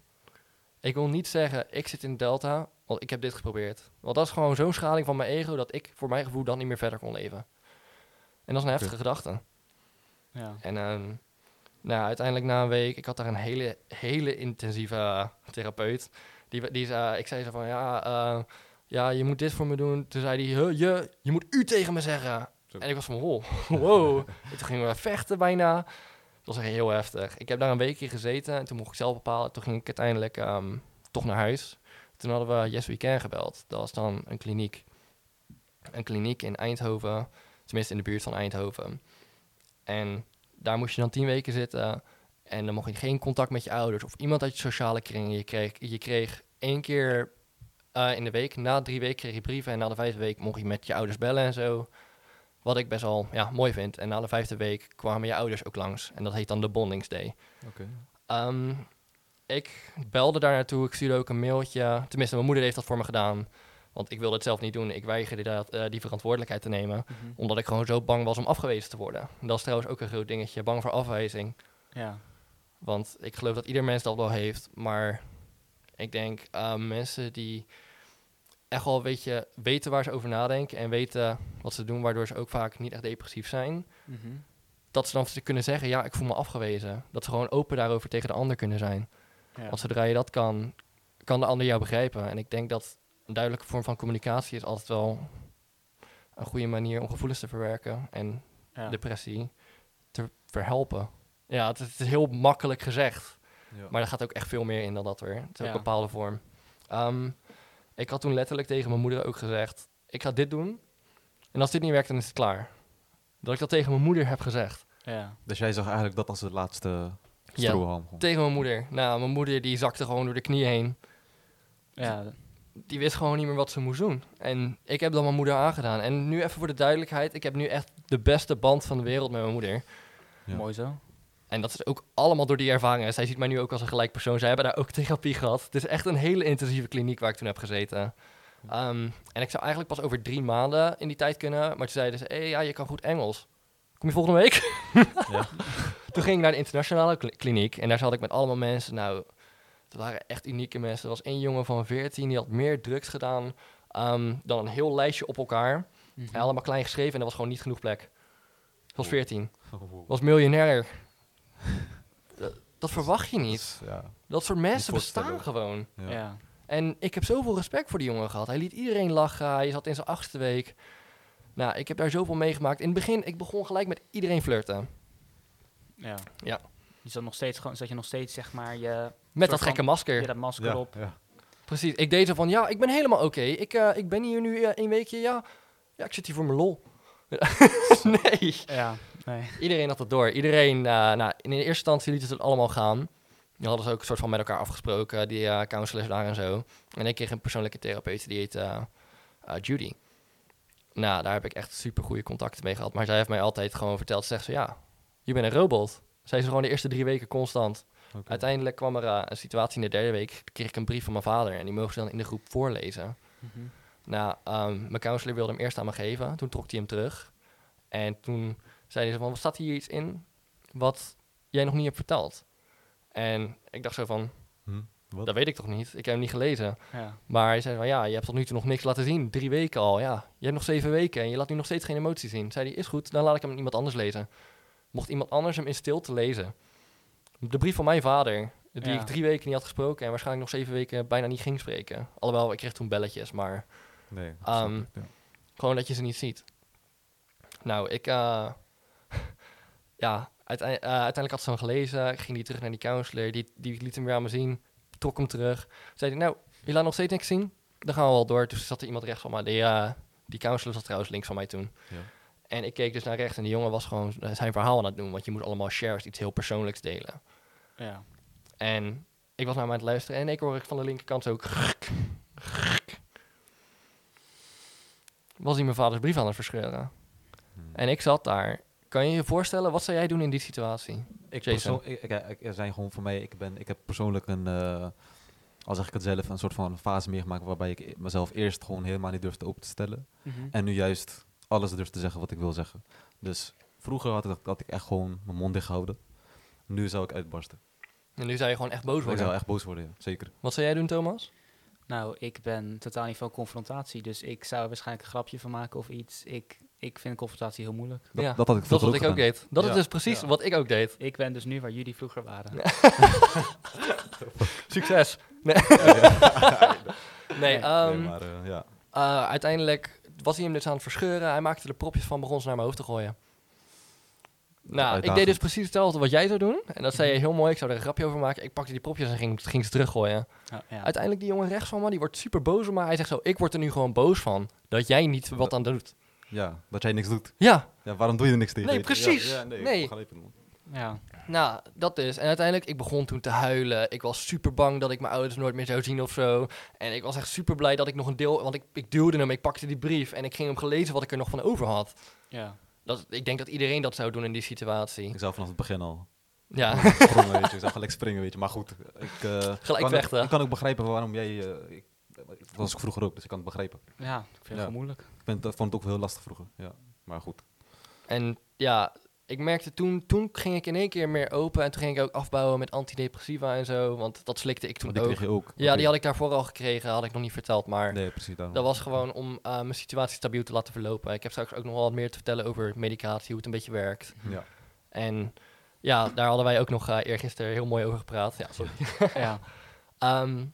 Ik wil niet zeggen, ik zit in Delta, want ik heb dit geprobeerd. Want dat is gewoon zo'n schaling van mijn ego dat ik voor mijn gevoel dan niet meer verder kon leven. En dat is een heftige gedachte. Ja. En ehm, nou, uiteindelijk na een week, ik had daar een hele, hele intensieve eh, therapeut. Die, die zei, ik zei zo van, ja, eh, ja, je moet dit voor me doen. Toen zei hij, "Huh, je, je moet u tegen me zeggen. En ik was van, wow, wow. En toen gingen we vechten bijna. Dat was echt heel heftig. Ik heb daar een weekje gezeten en toen mocht ik zelf bepalen. Toen ging ik uiteindelijk ehm, toch naar huis. Toen hadden we Yes We Can gebeld. Dat was dan een kliniek. Een kliniek in Eindhoven. Tenminste in de buurt van Eindhoven. En daar moest je dan tien weken zitten. En dan mocht je geen contact met je ouders of iemand uit je sociale kring. Je kreeg, je kreeg één keer eh, in de week, na drie weken kreeg je brieven. En na de vijfde week mocht je met je ouders bellen en zo. Wat ik best wel ja, mooi vind. En na de vijfde week kwamen je ouders ook langs. En dat heet dan de Bondingsday. Oké. Ehm, ik belde daar naartoe. Ik stuurde ook een mailtje. Tenminste, mijn moeder heeft dat voor me gedaan. Want ik wilde het zelf niet doen. Ik weigerde dat, eh, die verantwoordelijkheid te nemen. Mhm. Omdat ik gewoon zo bang was om afgewezen te worden. Dat is trouwens ook een groot dingetje. Bang voor afwijzing. Ja. Want ik geloof dat ieder mens dat wel heeft. Maar ik denk uh, mensen die echt wel weet je, weten waar ze over nadenken. En weten wat ze doen. Waardoor ze ook vaak niet echt depressief zijn. Mhm. Dat ze dan kunnen zeggen, ja, ik voel me afgewezen. Dat ze gewoon open daarover tegen de ander kunnen zijn. Ja. Want zodra je dat kan, kan de ander jou begrijpen. En ik denk dat een duidelijke vorm van communicatie is altijd wel een goede manier om gevoelens te verwerken en Ja. depressie te verhelpen. Ja, het, is- het is heel makkelijk gezegd, Ja. maar er gaat ook echt veel meer in dan dat weer. Het is ook een bepaalde vorm. Ehm, ik had toen letterlijk tegen mijn moeder ook gezegd, ik ga dit doen. En als dit niet werkt, dan is het klaar. Dat ik dat tegen mijn moeder heb gezegd. Ja. Dus jij zag eigenlijk dat als de laatste Ja, strohalm. gewoon. Tegen mijn moeder. Nou, mijn moeder die zakte gewoon door de knie heen. Ja. die wist gewoon niet meer wat ze moest doen. En ik heb dat mijn moeder aangedaan. En nu even voor de duidelijkheid, ik heb nu echt de beste band van de wereld met mijn moeder. Ja. Mooi zo. En dat is ook allemaal door die ervaringen. Zij ziet mij nu ook als een gelijk persoon. Zij hebben daar ook therapie gehad. Het is echt een hele intensieve kliniek waar ik toen heb gezeten. Ehm, en ik zou eigenlijk pas over drie maanden in die tijd kunnen. Maar toen zeiden ze, hey, ja, je kan goed Engels. Kom je volgende week? Ja. toen ging ik naar de internationale kli- kliniek. En daar zat ik met allemaal mensen. Nou, het waren echt unieke mensen. Er was één jongen van 14, die had meer drugs gedaan ehm, dan een heel lijstje op elkaar. Mhm. En allemaal klein geschreven en er was gewoon niet genoeg plek. Het was Oh. 14. Oh, wow. Was miljonair. Dat, dat verwacht je Dat niet. is- Ja. Dat soort mensen bestaan gewoon. Ja. Ja. En ik heb zoveel respect voor die jongen gehad. Hij liet iedereen lachen. Hij zat in zijn achtste week. Nou, ik heb daar zoveel meegemaakt. In het begin, ik begon gelijk met iedereen flirten. Ja. Ja. Je zat nog steeds gewoon, zat je nog steeds zeg maar je, Met dat van- gekke masker. je dat masker Ja, op. ja. Precies. Ik deed zo van, ja, ik ben helemaal oké. Ik, eh, ik ben hier nu eh, één weekje, ja. Ja, ik zit hier voor mijn lol. nee. Ja, nee. Iedereen had het door. Iedereen, eh, nou, in de eerste instantie lieten ze het allemaal gaan. Die hadden ze ook een soort van met elkaar afgesproken, die eh counselors daar en zo. En ik kreeg een persoonlijke therapeut, die heet eh, Judy. Nou, daar heb ik echt super goede contacten mee gehad. Maar zij heeft mij altijd gewoon verteld, zegt ze, ja, je bent een robot. Zij is gewoon de eerste drie weken constant. Uiteindelijk kwam er een situatie in de derde week, kreeg ik een brief van mijn vader. En die mogen ze dan in de groep voorlezen. Mhm. Nou, ehm, mijn counselor wilde hem eerst aan me geven. Toen trok hij hem terug. En toen zei hij van, wat staat hier iets in wat jij nog niet hebt verteld? En ik dacht zo van, Hm, wat? dat weet ik toch niet? Ik heb hem niet gelezen. Ja. Maar hij zei van, ja, je hebt tot nu toe nog niks laten zien. Drie weken al, ja. Je hebt nog zeven weken en je laat nu nog steeds geen emotie zien. Zei hij, is goed, dan laat ik hem iemand anders lezen. Mocht iemand anders hem in stilte lezen. De brief van mijn vader, die Ja. ik drie weken niet had gesproken... en waarschijnlijk nog zeven weken bijna niet ging spreken. Alhoewel, ik kreeg toen belletjes, maar... Nee, dat Ehm, snap ik, ja. Gewoon dat je ze niet ziet. Nou, ik... eh, ja, uitei- eh, uiteindelijk had ze hem gelezen. Ik ging die terug naar die counselor. Die, die liet hem weer aan me zien. Trok hem terug. Zei hij, nou, je laat nog steeds niks zien? Dan gaan we wel door. Dus zat er iemand rechts van mij. Die, eh, die counselor zat trouwens links van mij toen. Ja. En ik keek dus naar rechts en die jongen was gewoon zijn verhaal aan het doen. Want je moet allemaal shares, iets heel persoonlijks delen. Ja. En ik was naar hem aan het luisteren en ik hoor ik van de linkerkant zo... Was hij mijn vaders brief aan het verscheuren. Hm. En ik zat daar. Kan je je voorstellen, wat zou jij doen in die situatie? Ik, Jason. persoon, ik, ik, ik- er zijn gewoon voor mij, ik, ben, ik heb persoonlijk een, eh, al zeg ik het zelf, een soort van fase meegemaakt waarbij ik e- mezelf eerst gewoon helemaal niet durfde open te stellen. Mhm. En nu juist alles durf te zeggen wat ik wil zeggen. Dus vroeger had ik, had ik echt gewoon mijn mond dicht gehouden. Nu zou ik uitbarsten. En nu zou je gewoon echt boos Ik worden. zou echt boos worden, ja. zeker. Wat zou jij doen, Thomas? Nou, ik ben totaal niet van confrontatie, dus ik zou er waarschijnlijk een grapje van maken of iets. Ik, ik vind confrontatie heel moeilijk. Dat, Ja, dat had ik Dat is vroeger wat ik ook gedaan. deed. Dat Ja, is dus precies ja. wat ik ook deed. Ik ben dus nu waar jullie vroeger waren. Succes. Nee, nee, ehm, Nee, maar eh, ja. eh, uiteindelijk was hij hem dus aan het verscheuren. Hij maakte er propjes van, begon ze naar mijn hoofd te gooien. Nou, ik deed dus precies hetzelfde wat jij zou doen. En dat zei je heel mooi. Ik zou er een grapje over maken. Ik pakte die propjes en ging, ging ze teruggooien. Ja, ja. Uiteindelijk die jongen rechts van me, die wordt super boos op me. Hij zegt zo, ik word er nu gewoon boos van. Dat jij niet wat aan doet. ja, dat jij niks doet. Ja, Ja, waarom doe je er niks tegen? Nee, precies. Ja, ja, nee, ja. nou, dat dus. En uiteindelijk, ik begon toen te huilen. Ik was super bang dat ik mijn ouders nooit meer zou zien of zo. En ik was echt super blij dat ik nog een deel... Want ik, ik duwde hem, ik pakte die brief en ik ging hem gelezen wat ik er nog van over had. ja. Dat, ik denk dat iedereen dat zou doen in die situatie. Ik zou vanaf het begin al Ja, sprongen, weet je. Ik zou gelijk springen, weet je. Maar goed, ik, eh, Gelijk kan, vechten. Ik kan ook begrijpen waarom jij... eh, ik, dat was ik vroeger ook, dus ik kan het begrijpen. ja, ik vind het Ja. gewoon moeilijk. Ik vind, het- vond het ook heel lastig vroeger, ja. Maar goed. en ja, ik merkte toen... Toen ging ik in één keer meer open. En toen ging ik ook afbouwen met antidepressiva en zo. Want dat slikte ik toen die ook. kreeg je ook. Ja, die had ik daarvoor al gekregen. Had ik nog niet verteld, maar... Nee, precies daarom. Dat was gewoon om eh, mijn situatie stabiel te laten verlopen. Ik heb straks ook nog wel wat meer te vertellen over medicatie, hoe het een beetje werkt. Ja. En ja, daar hadden wij ook nog eh eergisteren heel mooi over gepraat. Ja, sorry. ja. Ehm,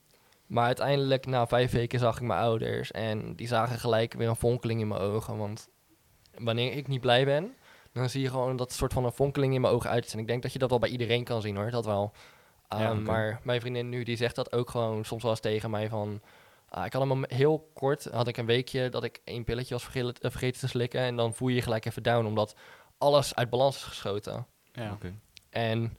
maar uiteindelijk, na vijf weken, zag ik mijn ouders. En die zagen gelijk weer een fonkeling in mijn ogen. Want wanneer ik niet blij ben, dan zie je gewoon dat soort van een fonkeling in mijn ogen uit is. En ik denk dat je dat wel bij iedereen kan zien hoor, dat wel. Ja, Ehm. Maar mijn vriendin nu, die zegt dat ook gewoon soms wel eens tegen mij van... ah, ik had hem heel kort, had ik een weekje dat ik één pilletje was vergeten, eh, vergeten te slikken. En dan voel je je gelijk even down, omdat alles uit balans is geschoten. ja. Oké. En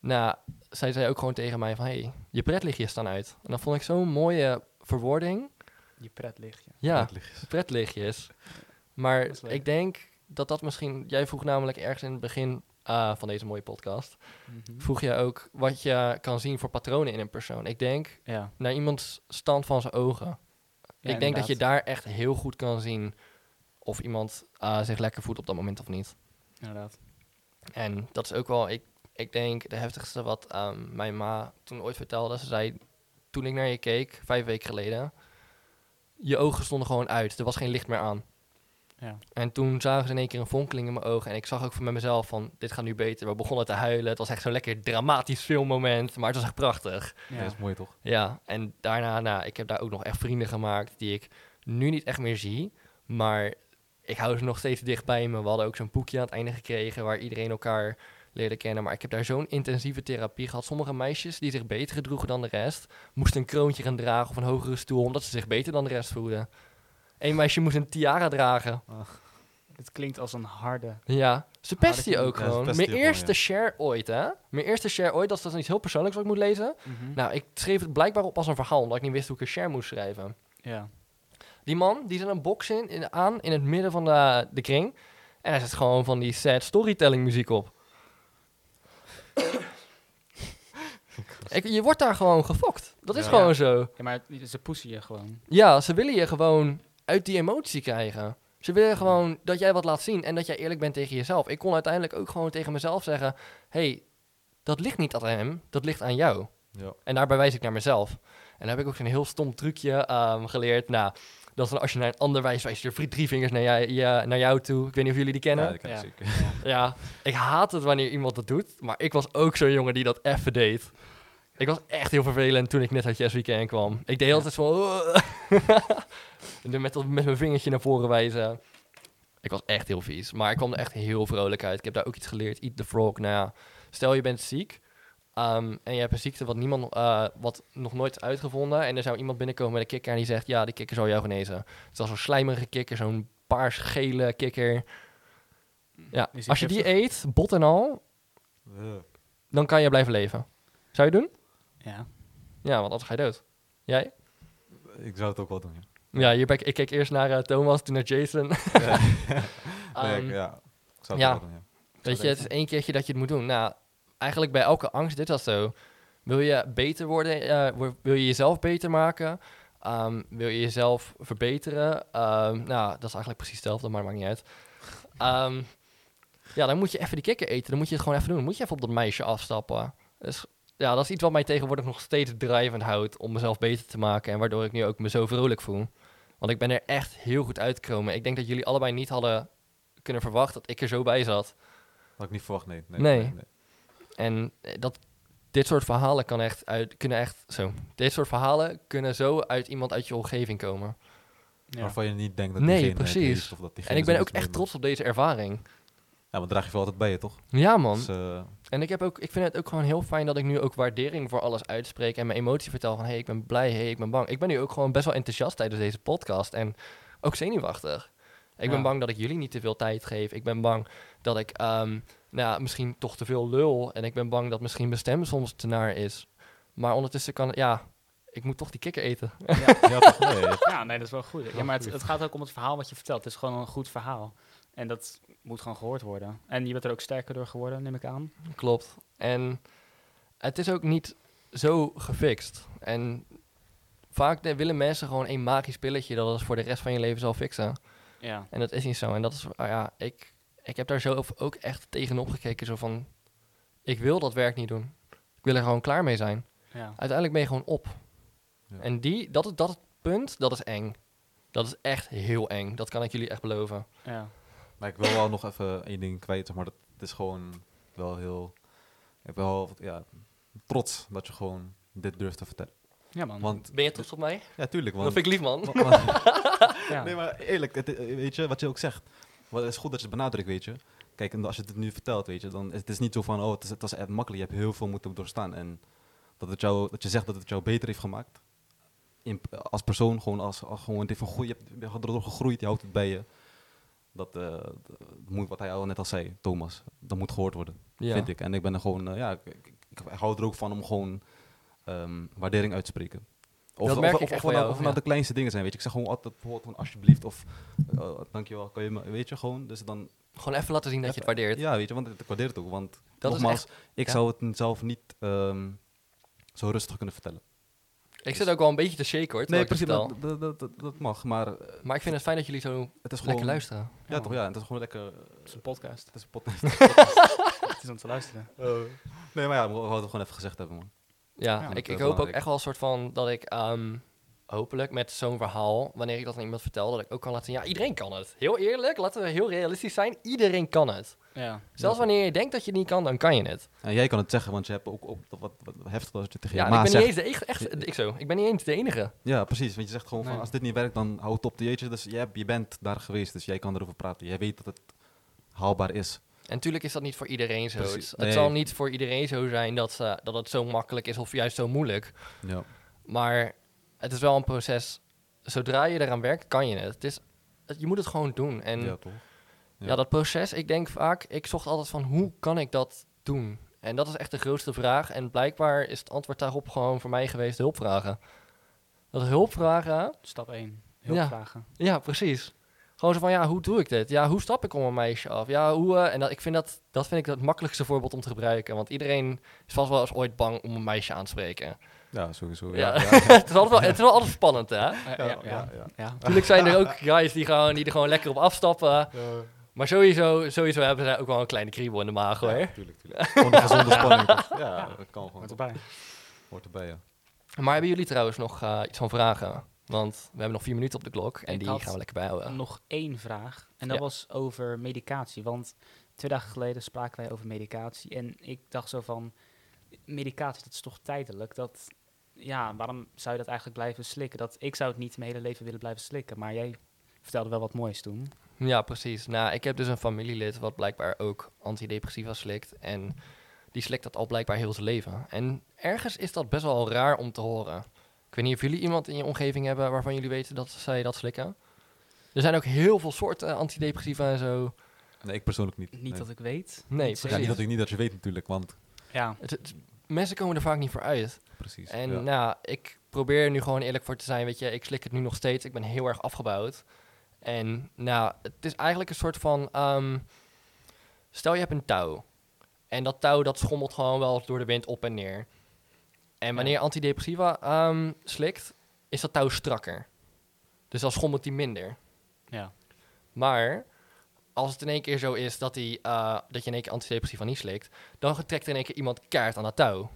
nou, zij zei ook gewoon tegen mij van... hey, je pretlichtjes staan uit. En dat vond ik zo'n mooie verwoording. Je pret ligt je. Ja, pretlichtjes. Maar ik denk dat dat misschien... Jij vroeg namelijk ergens in het begin ah, van deze mooie podcast... Mhm. vroeg je ook wat je kan zien voor patronen in een persoon. Ik denk Ja. naar iemands stand van zijn ogen. Ja, ik denk dat je daar echt heel goed kan zien... of iemand ah, zich lekker voelt op dat moment of niet. Inderdaad. En dat is ook wel, ik, ik denk, de heftigste wat ehm, mijn ma toen ooit vertelde. Ze zei, toen ik naar je keek, vijf weken geleden, je ogen stonden gewoon uit. Er was geen licht meer aan. Ja. En toen zagen ze in één keer een fonkeling in mijn ogen. En ik zag ook voor mezelf van, dit gaat nu beter. We begonnen te huilen. Het was echt zo'n lekker dramatisch filmmoment. Maar het was echt prachtig. Ja. Ja. dat is mooi toch? Ja, en daarna, nou, ik heb daar ook nog echt vrienden gemaakt die ik nu niet echt meer zie. Maar ik hou ze nog steeds dicht bij me. We hadden ook zo'n boekje aan het einde gekregen waar iedereen elkaar leerde kennen. Maar ik heb daar zo'n intensieve therapie gehad. Sommige meisjes die zich beter gedroegen dan de rest, moesten een kroontje gaan dragen of een hogere stoel, omdat ze zich beter dan de rest voelden. Eén meisje moest een tiara dragen. Het klinkt als een harde... Ja, ze pest je ook gewoon. Mijn eerste ja. share ooit, hè? Mijn eerste share ooit, dat is, iets heel persoonlijks wat ik moet lezen. Mhm. Nou, ik schreef het blijkbaar op als een verhaal, omdat ik niet wist hoe ik een share moest schrijven. Ja. Die man, die zet een box in, in- aan in het midden van de, de kring. En hij zet gewoon van die sad storytelling muziek op. ik, je wordt daar gewoon gefokt. Dat is Ja. gewoon zo. ja, maar ze poesen je gewoon. Ja, ze willen je gewoon uit die emotie krijgen. Ze willen gewoon dat jij wat laat zien en dat jij eerlijk bent tegen jezelf. Ik kon uiteindelijk ook gewoon tegen mezelf zeggen: hey, dat ligt niet aan hem, dat ligt aan jou. Ja. En daarbij wijs ik naar mezelf. En dan heb ik ook zo'n heel stom trucje ehm, geleerd. Nou, dat is dan als je naar een ander wijst, wijs je vri- drie vingers naar, jij, naar jou toe. Ik weet niet of jullie die kennen. Ja, dat Ja. zeker. Ja, ik haat het wanneer iemand dat doet. Maar ik was ook zo'n jongen die dat even deed. Ik was echt heel vervelend toen ik net uit Yes Weekend kwam. Ik deed altijd zo... en dan met, met mijn vingertje naar voren wijzen. Ik was echt heel vies. Maar ik kwam er echt heel vrolijk uit. Ik heb daar ook iets geleerd. Eat the frog. Nou ja, stel je bent ziek. ehm, en je hebt een ziekte wat, niemand, eh, wat nog nooit is uitgevonden. En er zou iemand binnenkomen met een kikker en die zegt... Ja, die kikker zal jou genezen. Het was zo'n slijmerige kikker. Zo'n paars-gele kikker. Ja, als je die eet, bot en al, dan kan je blijven leven. Zou je doen? Ja. Ja, want anders ga je dood. Jij? ik zou het ook wel doen. Ja. Ja, hier ben ik, ik keek eerst naar eh, Thomas, toen naar Jason. Ja. Nee, Ehm, ik- ja. Ik zou het ja. wel doen, ja. Weet je, het is één keertje dat je het moet doen. Nou, eigenlijk bij elke angst dit dat zo. Wil je beter worden? eh, wil je jezelf beter maken? Ehm, wil je jezelf verbeteren? Ehm, nou, dat is eigenlijk precies hetzelfde, maar dat maakt niet uit. Ehm, ja, dan moet je even die kikker eten. Dan moet je het gewoon even doen. Dan moet je even op dat meisje afstappen. Dus ja, dat is iets wat mij tegenwoordig nog steeds drijvend houdt om mezelf beter te maken. En waardoor ik nu ook me zo vrolijk voel. Want ik ben er echt heel goed uitgekomen. Ik denk dat jullie allebei niet hadden kunnen verwachten dat ik er zo bij zat. Had ik niet verwacht, nee. Nee. Nee. En eh, dat, dit soort verhalen kan echt uit, kunnen echt zo. Dit soort verhalen kunnen zo uit iemand uit je omgeving komen. Ja. Waarvan je niet denkt dat Nee, precies. heeft of dat diegene En ik ben ook echt trots op deze ervaring. Ja, maar draag je wel altijd bij je, toch? Ja, man. Dus, eh, En ik, heb ook, ik vind het ook gewoon heel fijn dat ik nu ook waardering voor alles uitspreek en mijn emotie vertel van hé, hey, ik ben blij, hé, hey, ik ben bang. Ik ben nu ook gewoon best wel enthousiast tijdens deze podcast en ook zenuwachtig. Ik ben bang dat ik jullie niet te veel tijd geef. Ik ben bang dat ik ehm, nou, ja, misschien toch te veel lul en ik ben bang dat misschien mijn stem soms te naar is. Maar ondertussen kan, ja, ik moet toch die kikker eten. ja, toch? Nee, het- Ja, nee, dat is wel goed. Ja, maar het, het gaat ook om het verhaal wat je vertelt. Het is gewoon een goed verhaal. En dat moet gewoon gehoord worden. En je bent er ook sterker door geworden, neem ik aan. Klopt. En het is ook niet zo gefixt. En vaak willen mensen gewoon een magisch pilletje dat het voor de rest van je leven zal fixen. Ja. En dat is niet zo. En dat is, ah ja, ik, ik heb daar zo ook echt tegenop gekeken. Zo van, ik wil dat werk niet doen. Ik wil er gewoon klaar mee zijn. ja. Uiteindelijk ben je gewoon op. Ja. En die, dat, is- dat punt, dat is eng. Dat is echt heel eng. Dat kan ik jullie echt beloven. ja. Maar ik wil wel nog even één ding kwijt, maar. Dat het is gewoon wel heel... Ik ben wel ja, trots dat je gewoon dit durft te vertellen. Ja, man. Want, Ben je trots op mij? ja, tuurlijk. Dat Want, vind ik lief, man. ja. Nee, maar eerlijk, het, weet je, wat je ook zegt. Wat, het is goed dat je het benadrukt, weet je. Kijk, en als je het nu vertelt, weet je, dan is het is niet zo van, oh, het, is, het was echt makkelijk. Je hebt heel veel moeten doorstaan. En dat, het jou, dat je zegt dat het jou beter heeft gemaakt. In, als persoon, gewoon als, als gewoon, goeie, je hebt- je hebt erdoor gegroeid, je houdt het bij je. Dat eh, moet, wat hij al net al zei, Thomas, dat moet gehoord worden, Ja. vind ik. En ik ben er gewoon, eh, ja, ik, ik, ik hou er ook van om gewoon ehm, waardering uit te spreken. Of, Dat merk of, of, nou- nou de kleinste dingen zijn, weet je. Ik zeg gewoon altijd bijvoorbeeld gewoon alsjeblieft of uh, dankjewel, kan je me, weet je, gewoon. Dus dan, Gewoon even laten zien dat je het waardeert. ja, weet je, want ik waardeer het ook. Want Dat nogmaals, ik ja. zou het zelf niet ehm, zo rustig kunnen vertellen. Ik zit ook wel een beetje te shaken hoor, Nee, precies, dat, dat, dat, dat mag, maar eh, Maar ik vind het fijn dat jullie zo het is lekker gewoon... luisteren. Ja, toch, ja, het is gewoon lekker... Het is een podcast. Het is een podcast. Het is om te luisteren. nee, maar ja, we hadden het gewoon even gezegd hebben, man. Ja, Ja, ik, ik hoop ook echt wel een soort van dat ik ehm, hopelijk met zo'n verhaal, wanneer ik dat aan iemand vertel, dat ik ook kan laten zien, ja, iedereen kan het. Heel eerlijk, laten we heel realistisch zijn, iedereen kan het. Ja. Zelfs wanneer je denkt dat je het niet kan, dan kan je het. En jij kan het zeggen, want je hebt ook, ook wat, wat heftig als je tegen Ja, ik ben zegt. niet eens de echt, echt, ik zo, ik ben niet eens de enige. Ja, precies. Want je zegt gewoon van, als dit niet werkt, dan hou het op. Jeetje, dus jij, je bent daar geweest, dus jij kan erover praten. Jij weet dat het haalbaar is. En natuurlijk is dat niet voor iedereen zo. Precies. Het, Nee. het zal niet voor iedereen zo zijn dat, dat het zo makkelijk is of juist zo moeilijk. Ja. Maar het is wel een proces. Zodra je eraan werkt, kan je het. het, is, je moet het gewoon doen. En ja, ja, toch? Ja. dat proces, ik denk vaak, ik zocht altijd van hoe kan ik dat doen? En dat is echt de grootste vraag. En blijkbaar is het antwoord daarop gewoon voor mij geweest hulp vragen. Dat hulp vragen, Stap 1. Ja. Hulpvragen. ja, precies. Gewoon zo van, ja, hoe doe ik dit? Ja, hoe stap ik om een meisje af? Ja, hoe... eh, en dat, ik vind dat, dat vind ik het makkelijkste voorbeeld om te gebruiken. Want iedereen is vast wel eens ooit bang om een meisje aan te spreken. Ja, sowieso. Ja. Het, is altijd wel, het is wel altijd spannend, hè? Ja, Ja, ja, ja, ja. ja. ja. Natuurlijk zijn er ook guys die, gewoon, die er gewoon lekker op afstappen. Maar sowieso, sowieso hebben zij ook wel een kleine kriebel in de maag, hoor. Ja, tuurlijk, tuurlijk. Gewoon een gezonde spanning. Ja, dat kan gewoon. Hoort erbij. Hoort erbij, ja. Maar hebben jullie trouwens nog eh, iets van vragen? Want we hebben nog vier minuten op de klok en Ik die gaan we lekker bijhouden. Nog één vraag. En dat Ja. was over medicatie. Want twee dagen geleden spraken wij over medicatie. En ik dacht zo van, medicatie, dat is toch tijdelijk? Dat, ja, waarom zou je dat eigenlijk blijven slikken? Dat, ik zou het niet mijn hele leven willen blijven slikken. Maar jij vertelde wel wat moois toen. Ja, precies. Nou, ik heb dus een familielid wat blijkbaar ook antidepressiva slikt. En die slikt dat al blijkbaar heel zijn leven. En ergens is dat best wel raar om te horen. Ik weet niet of jullie iemand in je omgeving hebben waarvan jullie weten dat zij dat slikken. Er zijn ook heel veel soorten antidepressiva en zo. Nee, ik persoonlijk niet. Niet nee. dat ik weet. Nee, Ja, precies. niet dat, ik, niet dat je weet natuurlijk, want Ja, Het, het- mensen komen er vaak niet voor uit. Precies. En ja. nou, ik probeer er nu gewoon eerlijk voor te zijn. Weet je, ik slik het nu nog steeds. Ik ben heel erg afgebouwd. En nou, het is eigenlijk een soort van. ehm, stel je hebt een touw. En dat touw dat schommelt gewoon wel door de wind op en neer. En wanneer je antidepressiva ehm, slikt, is dat touw strakker. Dus dan schommelt die minder. ja. Maar als het in één keer zo is dat, die, eh, dat je in één keer antidepressiva niet slikt, dan trekt er in één keer iemand kaart aan dat touw.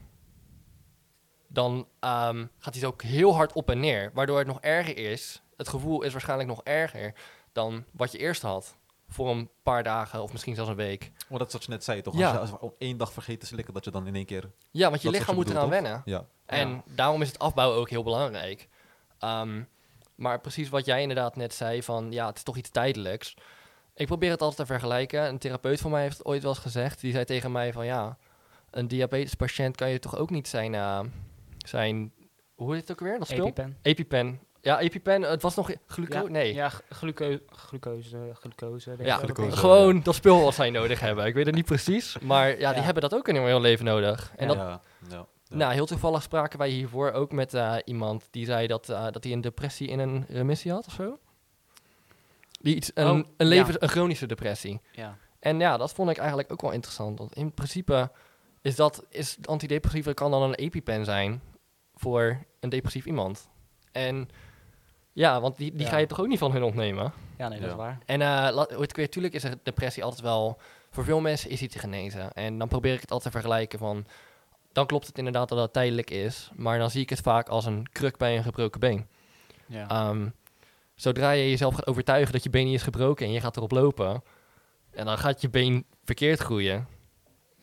Dan ehm, gaat hij ook heel hard op en neer, waardoor het nog erger is. Het gevoel is waarschijnlijk nog erger dan wat je eerst had. Voor een paar dagen of misschien zelfs een week. Maar dat is wat je net zei, toch? Ja. Als, je, op één dag vergeet te slikken, dat je dan in één keer... Ja, want je lichaam moet eraan wennen. Ja, En Ja. daarom is het afbouwen ook heel belangrijk. Ehm, maar precies wat jij inderdaad net zei, van ja, het is toch iets tijdelijks. Ik probeer het altijd te vergelijken. Een therapeut van mij heeft het ooit wel eens gezegd. Die zei tegen mij van ja, een diabetespatiënt kan je toch ook niet zijn, eh, zijn hoe heet het ook weer, dat spul? EpiPen. EpiPen. Ja, EpiPen, het was nog gluco... Ja, nee. Ja, glucose, glucose, glucose. Ja, glucose. Gewoon dat spul wat zij nodig hebben. Ik weet het niet precies, maar ja, die Ja. hebben dat ook in hun heel leven nodig. En Ja. dat, ja. Nou, heel toevallig spraken wij hiervoor ook met eh, iemand die zei dat, eh, dat hij een depressie in een remissie had of zo. Die iets, een, Oh, een, ja. leven, een chronische depressie. Ja. En ja, dat vond ik eigenlijk ook wel interessant. Want in principe is dat, is antidepressiva kan dan een EpiPen zijn voor een depressief iemand. En ja, want die, die Ja. ga je toch ook niet van hun ontnemen? ja, nee, dat is waar. En eh laat- hoe het weer, tuurlijk is er depressie altijd wel... Voor veel mensen is die te genezen. En dan probeer ik het altijd te vergelijken van... Dan klopt het inderdaad dat dat tijdelijk is. Maar dan zie ik het vaak als een kruk bij een gebroken been. Ja. Ehm, zodra je jezelf gaat overtuigen dat je been niet is gebroken en je gaat erop lopen... En dan gaat je been verkeerd groeien.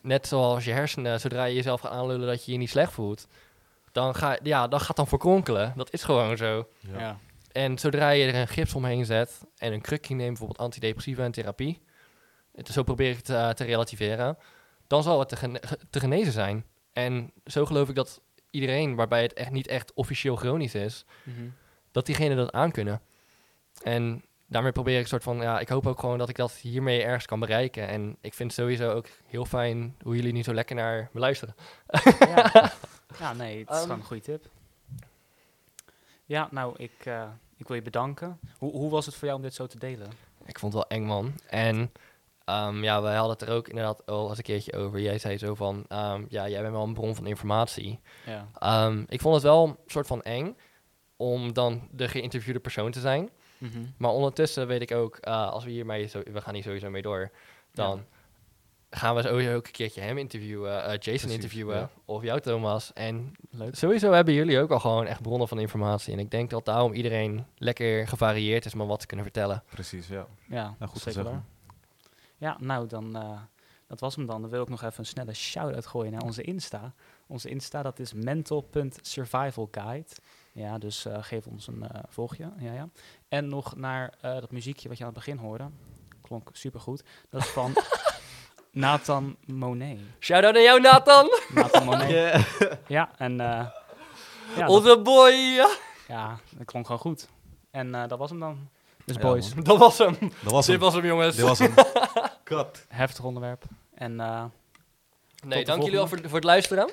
Net zoals je hersenen, zodra je jezelf gaat aanlullen dat je je niet slecht voelt... Dan, ga, ja, dan gaat dan verkronkelen. Dat is gewoon zo. Ja. ja. En zodra je er een gips omheen zet en een krukje neemt, bijvoorbeeld antidepressiva en therapie, het- zo probeer ik het eh, te relativeren, dan zal het te, gene- ge- te genezen zijn. En zo geloof ik dat iedereen, waarbij het echt niet echt officieel chronisch is, Mhm. dat diegenen dat aankunnen. En daarmee probeer ik een soort van, ja, ik hoop ook gewoon dat ik dat hiermee ergens kan bereiken. En ik vind het sowieso ook heel fijn hoe jullie niet zo lekker naar me luisteren. ja. ja, nee, het is Ehm. gewoon een goede tip. Ja, nou, ik, eh, ik wil je bedanken. Hoe, hoe was het voor jou om dit zo te delen? Ik vond het wel eng, man. En ehm, ja, wij hadden het er ook inderdaad al eens een keertje over. Jij zei zo van, ehm, ja, jij bent wel een bron van informatie. Ja. Ehm, ik vond het wel een soort van eng om dan de geïnterviewde persoon te zijn. Mhm. Maar ondertussen weet ik ook, eh, als we hiermee, zo, we gaan hier sowieso mee door, dan gaan we sowieso ook een keertje hem interviewen, eh, Jason Precies, interviewen, ja. of jou Thomas. En Leuk. sowieso hebben jullie ook al gewoon echt bronnen van informatie. En ik denk dat daarom iedereen lekker gevarieerd is met wat ze kunnen vertellen. Precies, ja. Ja, Nou, goed zeker gezegd, waar. Ja, nou, dan, eh, dat was hem dan. Dan wil ik nog even een snelle shout-out gooien naar onze Insta. Onze Insta, dat is mental.survivalguide. Ja, dus eh, geef ons een eh, volgje. Ja, ja. En nog naar eh, dat muziekje wat je aan het begin hoorde. Klonk supergoed. Dat is van Nathan Monet. Shout-out naar jou, Nathan. Nathan Monet. Ja, en eh, ja, dat, Onze boy. ja, dat klonk gewoon goed. En eh, dat was hem dan. Dus Ja, boys, man. Dat was hem. Dat was Dit hem. was hem, jongens. Dit was hem. Cut. heftig onderwerp. En eh, Nee, dank jullie wel voor, voor het luisteren.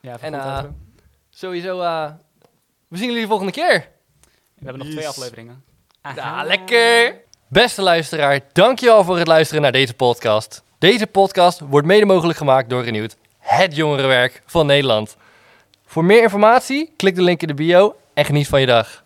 ja, En, eh. Sowieso, eh, we zien jullie de volgende keer. we hebben nog twee afleveringen. Ja, lekker. Beste luisteraar, dankjewel voor het luisteren naar deze podcast. Deze podcast wordt mede mogelijk gemaakt door Renewed, het jongerenwerk van Nederland. Voor meer informatie, klik de link in de bio en geniet van je dag.